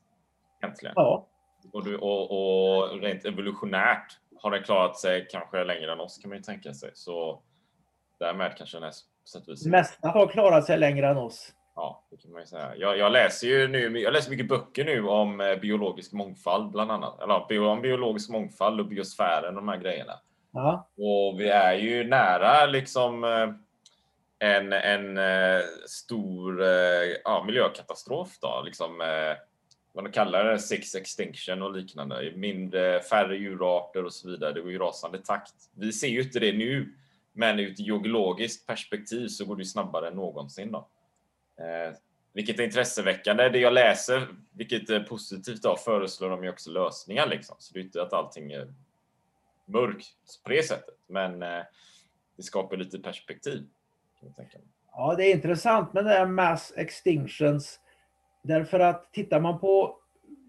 Egentligen. Ja. Och, du, och, och rent evolutionärt har den klarat sig kanske längre än oss kan man ju tänka sig. Så därmed kanske den är på sätt och vis. Mesta har klarat sig längre än oss. Ja, det kan man ju säga. Jag, jag läser ju nu, jag läser mycket böcker nu om eh, biologisk mångfald bland annat. Eller om biologisk mångfald och biosfären och de här grejerna. Ja. Och vi är ju nära liksom eh, en, en eh, stor eh, ja, miljökatastrof då. Liksom, vad de kallar det, six extinction och liknande. Mindre, färre djurarter och så vidare. Det går ju rasande takt. Vi ser ju inte det nu, men ur ett geologiskt perspektiv så går det snabbare än någonsin. Då. Eh, vilket är intresseväckande. Det jag läser, vilket är positivt, då, föreslår de ju också lösningar. Liksom. Så det är inte att allting mörk på det sättet, men eh, det skapar lite perspektiv. Ja, det är intressant med det här mass extinctions. Därför att tittar man på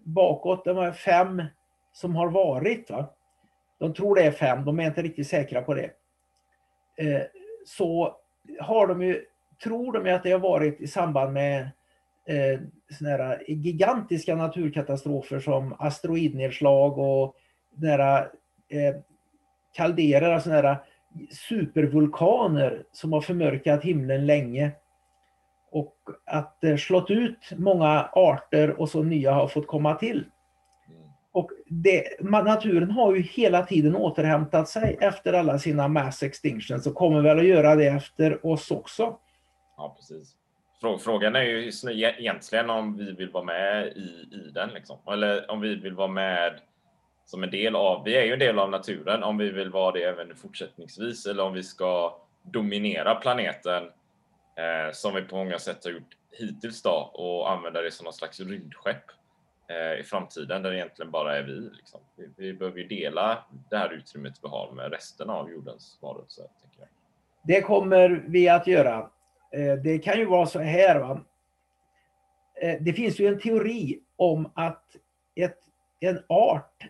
bakåt, de här fem som har varit, va? de tror det är fem, de är inte riktigt säkra på det. Eh, så har de ju tror de att det har varit i samband med eh, såna gigantiska naturkatastrofer som asteroidnedslag och nära, eh, kalderer, alltså nära supervulkaner som har förmörkat himlen länge. Och att det slått ut många arter och så nya har fått komma till. Och det, naturen har ju hela tiden återhämtat sig efter alla sina mass extinctions och kommer väl att göra det efter oss också. Ja, precis. Frågan är ju egentligen om vi vill vara med i, i den, liksom. eller om vi vill vara med som en del av, vi är ju en del av naturen, om vi vill vara det även fortsättningsvis eller om vi ska dominera planeten eh, som vi på många sätt har gjort hittills då och använda det som någon slags rymdskepp eh, i framtiden där det egentligen bara är vi. Liksom. Vi, vi behöver ju dela det här utrymmet vi har med resten av jordens varelser. Det kommer vi att göra. Eh, det kan ju vara så här. Va? Eh, det finns ju en teori om att ett, en art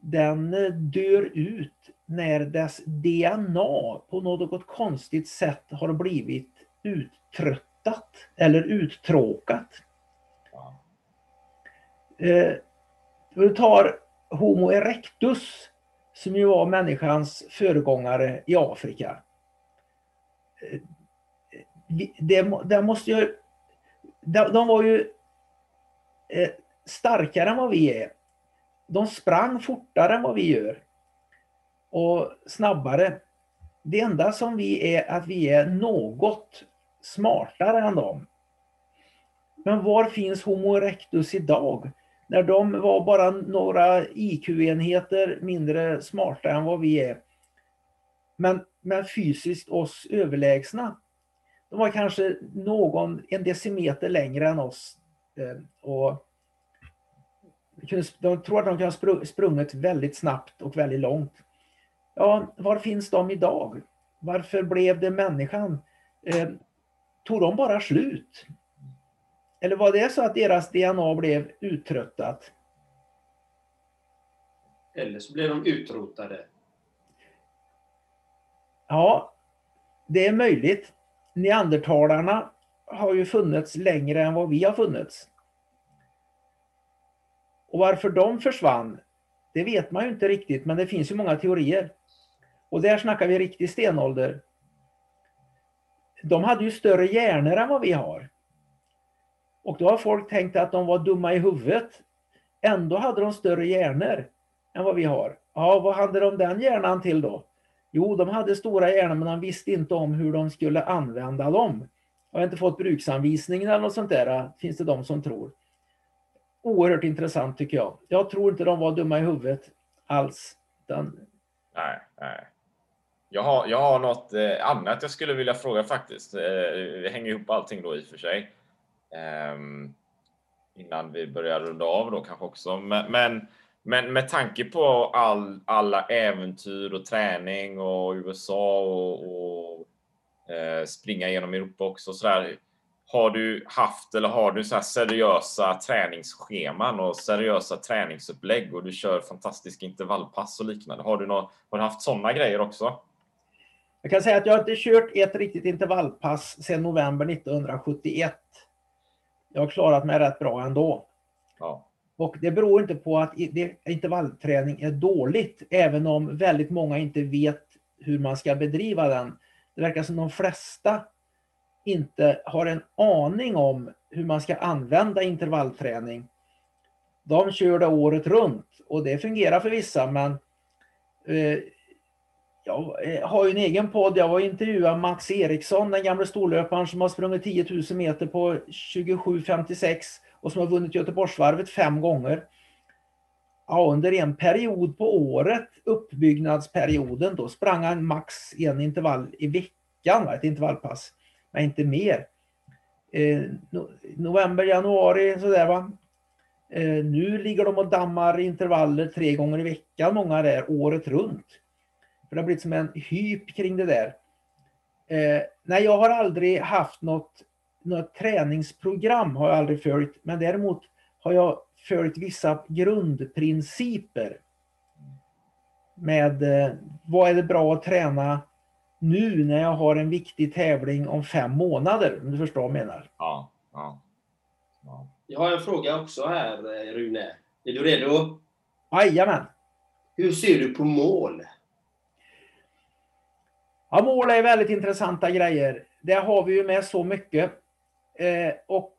den eh, dör ut när dess DNA på något konstigt sätt har blivit uttröttat eller uttråkat. Eh, du tar Homo erectus som ju var människans föregångare i Afrika eh, det, det måste ju, de, de var ju eh, starkare än vad vi är. De sprang fortare än vad vi gör. Och snabbare. det enda som vi är, att vi är något smartare än dem. Men var finns Homo erectus idag? När de var bara några IQ-enheter mindre smarta än vad vi är. Men, men fysiskt oss överlägsna. De var kanske någon, en decimeter längre än oss. Eh, och de tror att de kan ha sprungit väldigt snabbt och väldigt långt. Ja, var finns de idag? Varför blev det människan? Eh, tog de bara slut? Eller var det så att deras DNA blev uttröttat? Eller så blev de utrotade. Ja, det är möjligt. Neandertalarna har ju funnits längre än vad vi har funnits. Och varför de försvann, det vet man ju inte riktigt, men det finns ju många teorier. Och där snackar vi riktig stenålder. De hade ju större hjärnor än vad vi har. Och då har folk tänkt att de var dumma i huvudet. Ändå hade de större hjärnor än vad vi har. Ja, vad hade de den hjärnan till då? Jo, de hade stora hjärnor men de visste inte om hur de skulle använda dem. Jag har inte fått bruksanvisningen eller något sånt där, finns det de som tror. Oerhört intressant tycker jag. Jag tror inte de var dumma i huvudet alls. Den... Nej, nej. Jag har, jag har något eh, annat jag skulle vilja fråga faktiskt. Eh, vi hänger ihop allting då i och för sig. Ehm, innan vi börjar runda av då kanske också. Men, men, men med tanke på all, alla äventyr och träning och USA och, och eh, springa genom Europa också så där, har du haft eller har du så seriösa träningsscheman och seriösa träningsupplägg och du kör fantastiska intervallpass och liknande? Har du, något, har du haft sådana grejer också? Jag kan säga att jag inte kört ett riktigt intervallpass sedan november 1971 jag har klarat mig rätt bra ändå. Ja. Och det beror inte på att intervallträning är dåligt, även om väldigt många inte vet hur man ska bedriva den. Det verkar som de flesta inte har en aning om hur man ska använda intervallträning. De kör det året runt och det fungerar för vissa men eh, jag eh, har ju en egen podd. Jag var intervjuad Mats Eriksson, den gamle storlöparen som har sprungit 10 000 meter på 27.56 och som har vunnit Göteborgsvarvet fem gånger. Ja, under en period på året, uppbyggnadsperioden, då sprang han max en intervall i veckan, ett intervallpass, men inte mer. Eh, november, januari sådär va. Eh, nu ligger de och dammar intervaller tre gånger i veckan, många där, året runt. För det har blivit som en hyp kring det där. Eh, nej, jag har aldrig haft något, något träningsprogram, har jag aldrig följt. Men däremot har jag följt vissa grundprinciper. Med eh, vad är det bra att träna nu när jag har en viktig tävling om fem månader, om du förstår vad jag menar. Ja, ja. ja. Jag har en fråga också här, eh, Rune. Är du redo? Jajamän. Hur ser du på mål? Ja, mål är väldigt intressanta grejer. Det har vi ju med så mycket. Eh, och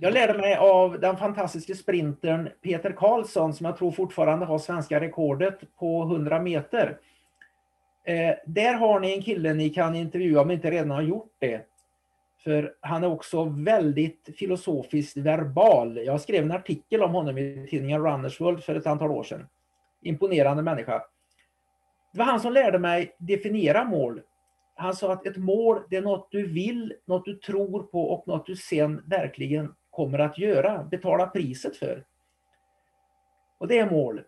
jag lärde mig av den fantastiska sprintern Peter Karlsson som jag tror fortfarande har svenska rekordet på 100 meter. Eh, där har ni en kille ni kan intervjua om ni inte redan har gjort det. För han är också väldigt filosofiskt verbal. Jag skrev en artikel om honom i tidningen Runners World för ett antal år sedan. Imponerande människa. Det var han som lärde mig definiera mål. Han sa att ett mål, det är något du vill, något du tror på och något du sen verkligen kommer att göra, betala priset för. Och det är mål.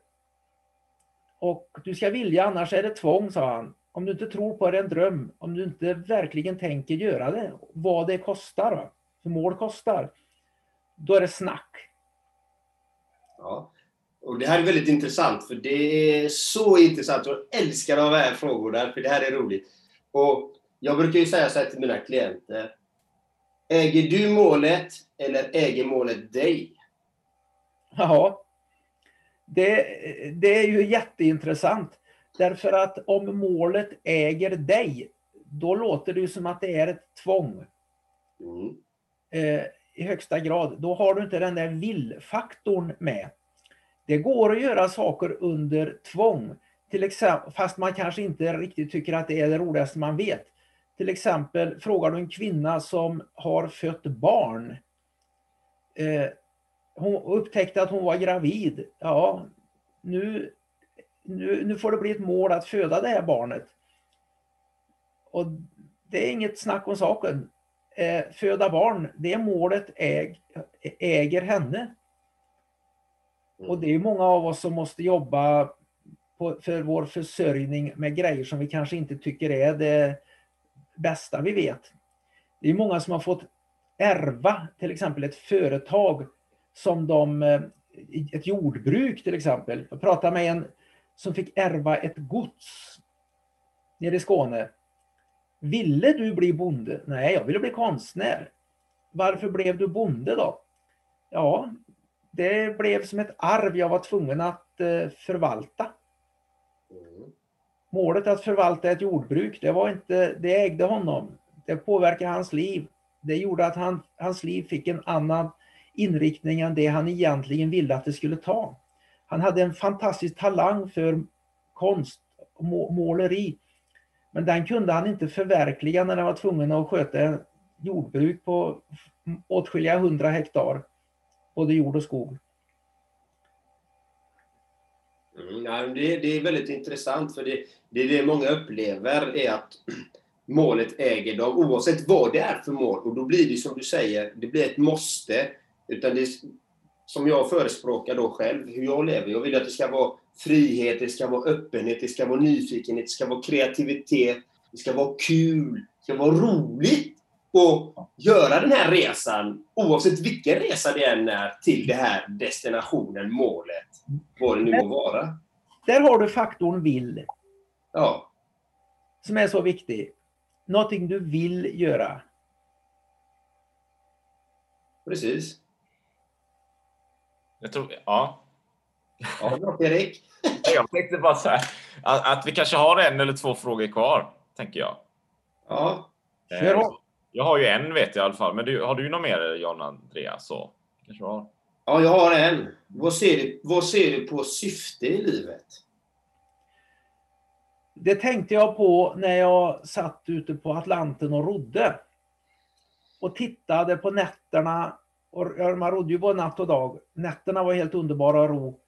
Och du ska vilja, annars är det tvång, sa han. Om du inte tror på det är en dröm, om du inte verkligen tänker göra det, vad det kostar, för mål kostar, då är det snack. Ja. Och det här är väldigt intressant, för det är så intressant. Jag älskar de här frågorna, för det här är roligt. Och jag brukar ju säga så här till mina klienter. Äger du målet eller äger målet dig? Ja, det, det är ju jätteintressant. Därför att om målet äger dig, då låter det som att det är ett tvång. Mm. Eh, I högsta grad. Då har du inte den där vill-faktorn med. Det går att göra saker under tvång. till exempel, fast man kanske inte riktigt tycker att det är det roligaste man vet. Till exempel frågar du en kvinna som har fött barn. Eh, hon upptäckte att hon var gravid. Ja, nu, nu, nu får det bli ett mål att föda det här barnet. Och det är inget snack om saken. Eh, föda barn, det målet äg, äger henne. Och det är många av oss som måste jobba på, för vår försörjning med grejer som vi kanske inte tycker är det bästa vi vet. Det är många som har fått ärva till exempel ett företag som de, eh, ett jordbruk till exempel. Jag pratade med en som fick ärva ett gods nere i Skåne. Ville du bli bonde? Nej, jag ville bli konstnär. Varför blev du bonde då? Ja, det blev som ett arv jag var tvungen att eh, förvalta. Målet att förvalta ett jordbruk, det var inte, det ägde honom. Det påverkade hans liv. Det gjorde att han, hans liv fick en annan inriktning än det han egentligen ville att det skulle ta. Han hade en fantastisk talang för konst och måleri. Men den kunde han inte förverkliga när han var tvungen att sköta jordbruk på åtskilliga hundra hektar, både jord och skog. Mm, det, det, är väldigt intressant, för det, det är det många upplever är att målet äger dem, oavsett vad det är för mål. Och då blir det som du säger, det blir ett måste. Utan det som jag förespråkar då själv, hur jag lever. Jag vill att det ska vara frihet, det ska vara öppenhet, det ska vara nyfikenhet, det ska vara kreativitet, det ska vara kul, det ska vara roligt att göra den här resan, oavsett vilken resa det än är, till den här destinationen, målet, vad det nu må vara. Där har du faktorn vill. Ja. Som är så viktig. Någonting du vill göra. Precis. Jag tror, ja. Ja, Erik. jag tänkte bara så här, att, att, vi kanske har en eller två frågor kvar, tänker jag. Ja. Eh, jag har ju en vet jag i alla fall, men du, har du något mer John Andreas? Så, kanske har. Ja, jag har en. Vad ser, du, vad ser du på syfte i livet? Det tänkte jag på när jag satt ute på Atlanten och rodde. Och tittade på nätterna. Och man rodde ju både natt och dag. Nätterna var helt underbara att ro.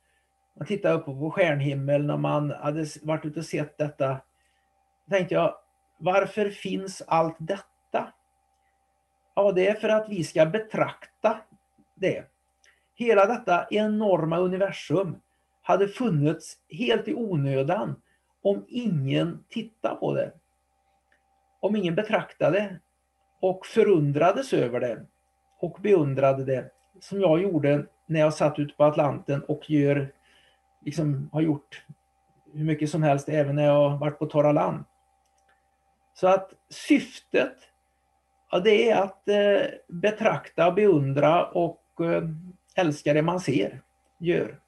Man tittade uppe på stjärnhimmel när man hade varit ute och sett detta. Då tänkte jag, varför finns allt detta? Ja, det är för att vi ska betrakta det. Hela detta enorma universum hade funnits helt i onödan om ingen tittade på det. Om ingen betraktade och förundrades över det och beundrade det som jag gjorde när jag satt ute på Atlanten och gör, liksom, har gjort hur mycket som helst även när jag varit på torra land. Så att syftet, ja, det är att eh, betrakta, beundra och eh, älska det man ser, gör.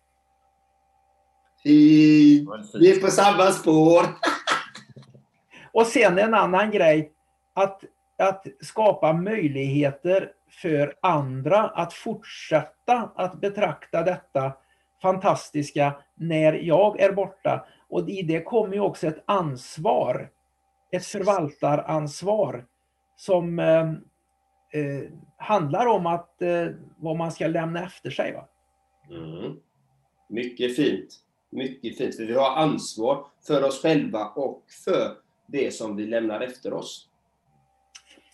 Fint! Vi är på samma spår! och sen en annan grej, att, att skapa möjligheter för andra att fortsätta att betrakta detta fantastiska när jag är borta. Och i det kommer ju också ett ansvar, ett förvaltaransvar som eh, eh, handlar om att, eh, vad man ska lämna efter sig. Va? Mm. Mycket fint. Mycket fint. För vi har ansvar för oss själva och för det som vi lämnar efter oss.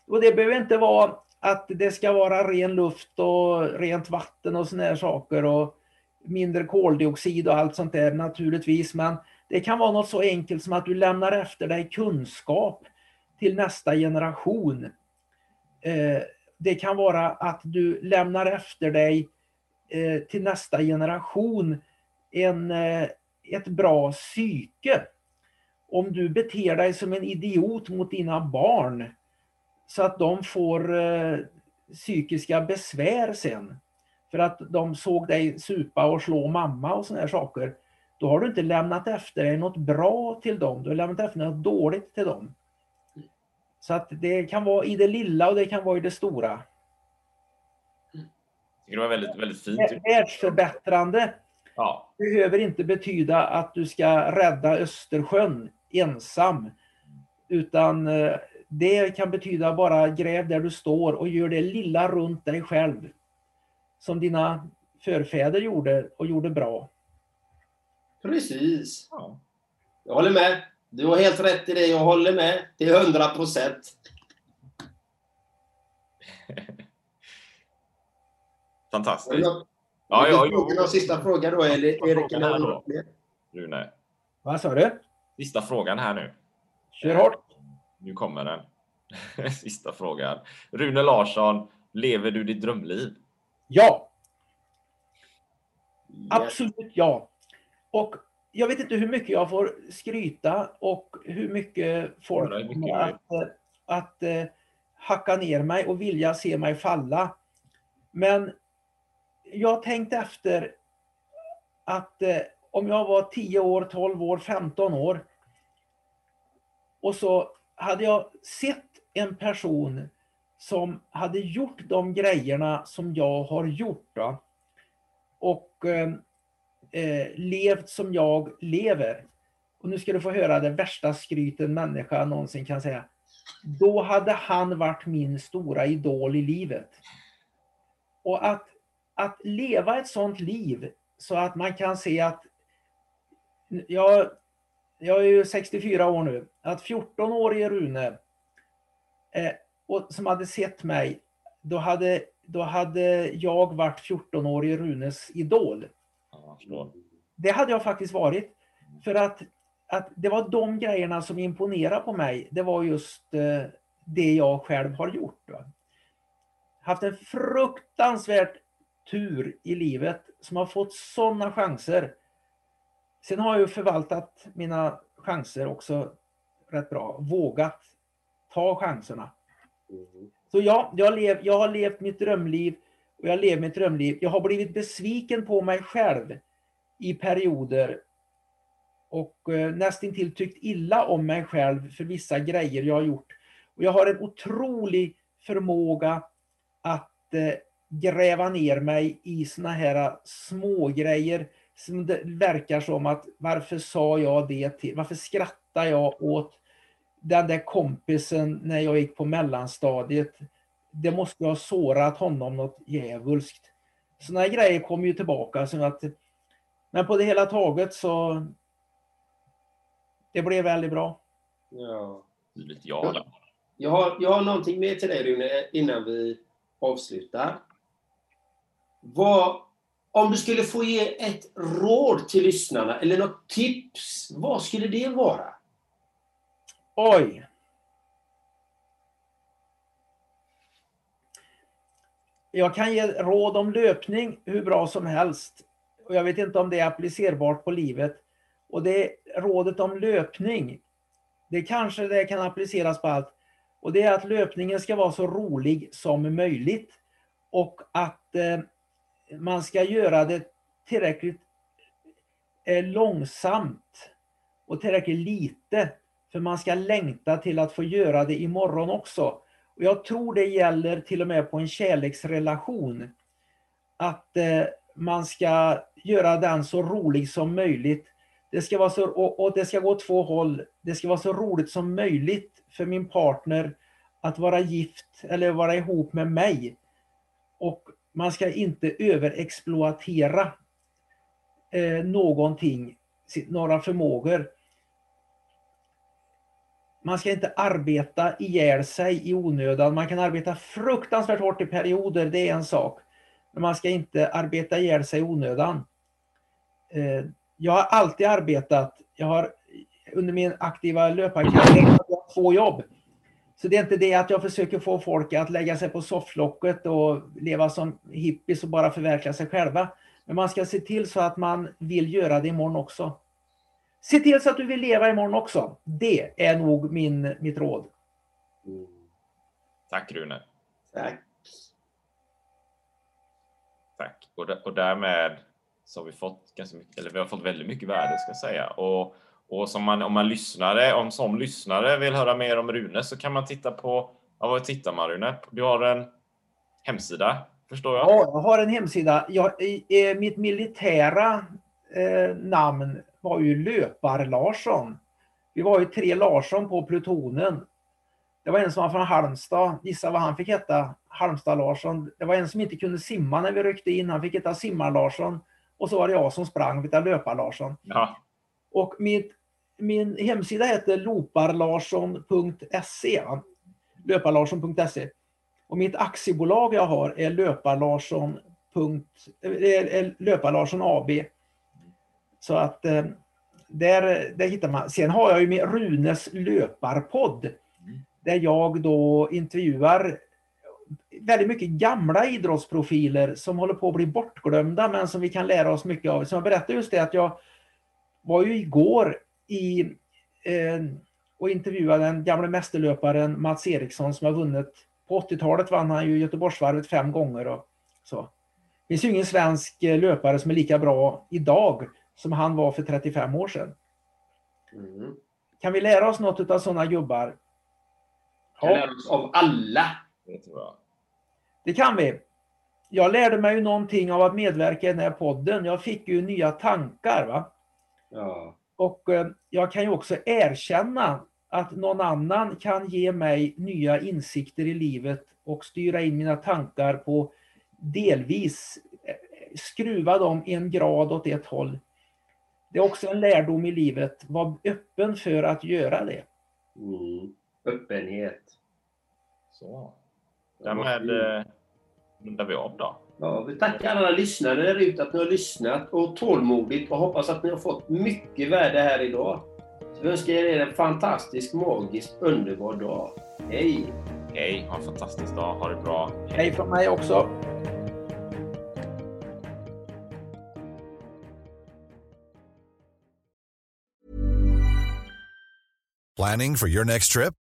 Och det behöver inte vara att det ska vara ren luft och rent vatten och såna här saker och mindre koldioxid och allt sånt där naturligtvis. Men det kan vara något så enkelt som att du lämnar efter dig kunskap till nästa generation. Eh, det kan vara att du lämnar efter dig eh, till nästa generation en, eh, ett bra psyke. Om du beter dig som en idiot mot dina barn så att de får eh, psykiska besvär sen för att de såg dig supa och slå mamma och såna här saker. Då har du inte lämnat efter dig något bra till dem, du har lämnat efter dig något dåligt till dem. Så att det kan vara i det lilla och det kan vara i det stora. Det var väldigt, väldigt fint. Världsförbättrande Ja. behöver inte betyda att du ska rädda Östersjön ensam. Utan eh, det kan betyda bara gräv där du står och gör det lilla runt dig själv. Som dina förfäder gjorde och gjorde bra. Precis. Ja. Jag håller med. Du har helt rätt i det. Jag håller med till 100 procent. Fantastiskt. Ja, Ja, ja, ja, någon sista fråga då, eller Erik? Eller? Rune. Vad sa du? Sista frågan här nu. Kör hårt. Nu kommer den. Sista frågan. Rune Larsson, lever du ditt drömliv? Ja! Absolut ja. Och jag vet inte hur mycket jag får skryta och hur mycket folk kommer att, eh, att eh, hacka ner mig och vilja se mig falla. Men jag tänkte efter att eh, om jag var 10 år, 12 år, 15 år och så hade jag sett en person som hade gjort de grejerna som jag har gjort. Då, och eh, eh, levt som jag lever. Och nu ska du få höra det värsta skryt en människa någonsin kan säga. Då hade han varit min stora idol i livet. Och att, att leva ett sånt liv så att man kan se att jag, jag är ju 64 år nu, att 14-årige Rune eh, och, som hade sett mig, då hade, då hade jag varit 14-årige Runes idol. Ja. Det hade jag faktiskt varit. För att, att det var de grejerna som imponerade på mig. Det var just eh, det jag själv har gjort. Då. Haft en fruktansvärt tur i livet som har fått sådana chanser. Sen har jag ju förvaltat mina chanser också rätt bra. Vågat ta chanserna. Så ja, jag, lev, jag har levt mitt drömliv och jag lever mitt drömliv. Jag har blivit besviken på mig själv i perioder och eh, nästintill tyckt illa om mig själv för vissa grejer jag har gjort. Och jag har en otrolig förmåga att eh, gräva ner mig i såna här små grejer som det verkar som att varför sa jag det till? Varför skrattar jag åt den där kompisen när jag gick på mellanstadiet? Det måste ha sårat honom något djävulskt. Såna grejer kommer ju tillbaka. Så att, men på det hela taget så det blev väldigt bra. Ja. Jag har, jag har någonting mer till dig Rune innan vi avslutar. Vad, om du skulle få ge ett råd till lyssnarna eller något tips, vad skulle det vara? Oj! Jag kan ge råd om löpning hur bra som helst. Och jag vet inte om det är applicerbart på livet. Och det rådet om löpning, det kanske det kan appliceras på allt. Och det är att löpningen ska vara så rolig som möjligt. Och att eh, man ska göra det tillräckligt eh, långsamt och tillräckligt lite. För man ska längta till att få göra det imorgon också. Och jag tror det gäller till och med på en kärleksrelation. Att eh, man ska göra den så rolig som möjligt. Det ska vara så, och, det ska gå åt två håll. Det ska vara så roligt som möjligt för min partner att vara gift eller vara ihop med mig. Och man ska inte överexploatera eh, någonting, några förmågor. Man ska inte arbeta ihjäl sig i onödan. Man kan arbeta fruktansvärt hårt i perioder, det är en sak. Men man ska inte arbeta ihjäl sig i onödan. Eh, jag har alltid arbetat, jag har under min aktiva löparkarriär två jobb. Så det är inte det att jag försöker få folk att lägga sig på sofflocket och leva som hippies och bara förverkliga sig själva. Men man ska se till så att man vill göra det imorgon också. Se till så att du vill leva imorgon också. Det är nog min, mitt råd. Tack Rune. Tack. Tack. Och, och därmed så har vi fått ganska mycket, eller vi har fått väldigt mycket värde ska jag säga. Och, och som man, om man lyssnare, om som lyssnare vill höra mer om Rune så kan man titta på, ja, vad tittar man Rune? Du har en hemsida förstår jag. Ja, jag har en hemsida. Jag, i, mitt militära eh, namn var ju Löpar-Larsson. Vi var ju tre Larsson på plutonen. Det var en som var från Halmstad. Gissa vad han fick heta? Halmstad-Larsson. Det var en som inte kunde simma när vi ryckte in. Han fick heta Simmar-Larsson. Och så var det jag som sprang, vid Löpar-Larsson. Ja. Och mitt, min hemsida heter loparlarsson.se. Löparlarsson.se. Och mitt aktiebolag jag har är Löparlarsson. Eh, är Löparlarsson AB. Så att eh, där, där hittar man. Sen har jag ju med Runes löparpodd. Där jag då intervjuar väldigt mycket gamla idrottsprofiler som håller på att bli bortglömda men som vi kan lära oss mycket av. Så jag berättade just det att jag var ju igår i eh, och intervjuade den gamle mästerlöparen Mats Eriksson som har vunnit på 80-talet vann han ju Göteborgsvarvet fem gånger och så. Det finns ju ingen svensk eh, löpare som är lika bra idag som han var för 35 år sedan. Mm. Kan vi lära oss något av sådana gubbar? Kan lära oss av alla. Det tror jag. Det kan vi. Jag lärde mig ju någonting av att medverka i den här podden. Jag fick ju nya tankar. va? Ja. Och eh, jag kan ju också erkänna att någon annan kan ge mig nya insikter i livet och styra in mina tankar på delvis eh, skruva dem en grad åt ett håll. Det är också en lärdom i livet. Var öppen för att göra det. Mm. Öppenhet. Så. Därmed eh, rundar vi av då. Ja, vi tackar alla lyssnare där ute att ni har lyssnat och tålmodigt och hoppas att ni har fått mycket värde här idag. Så vi önskar er en fantastisk, magisk, underbar dag. Hej! Hej, ha en fantastisk dag. Ha det bra. Hej från mig också. Planning for your next trip?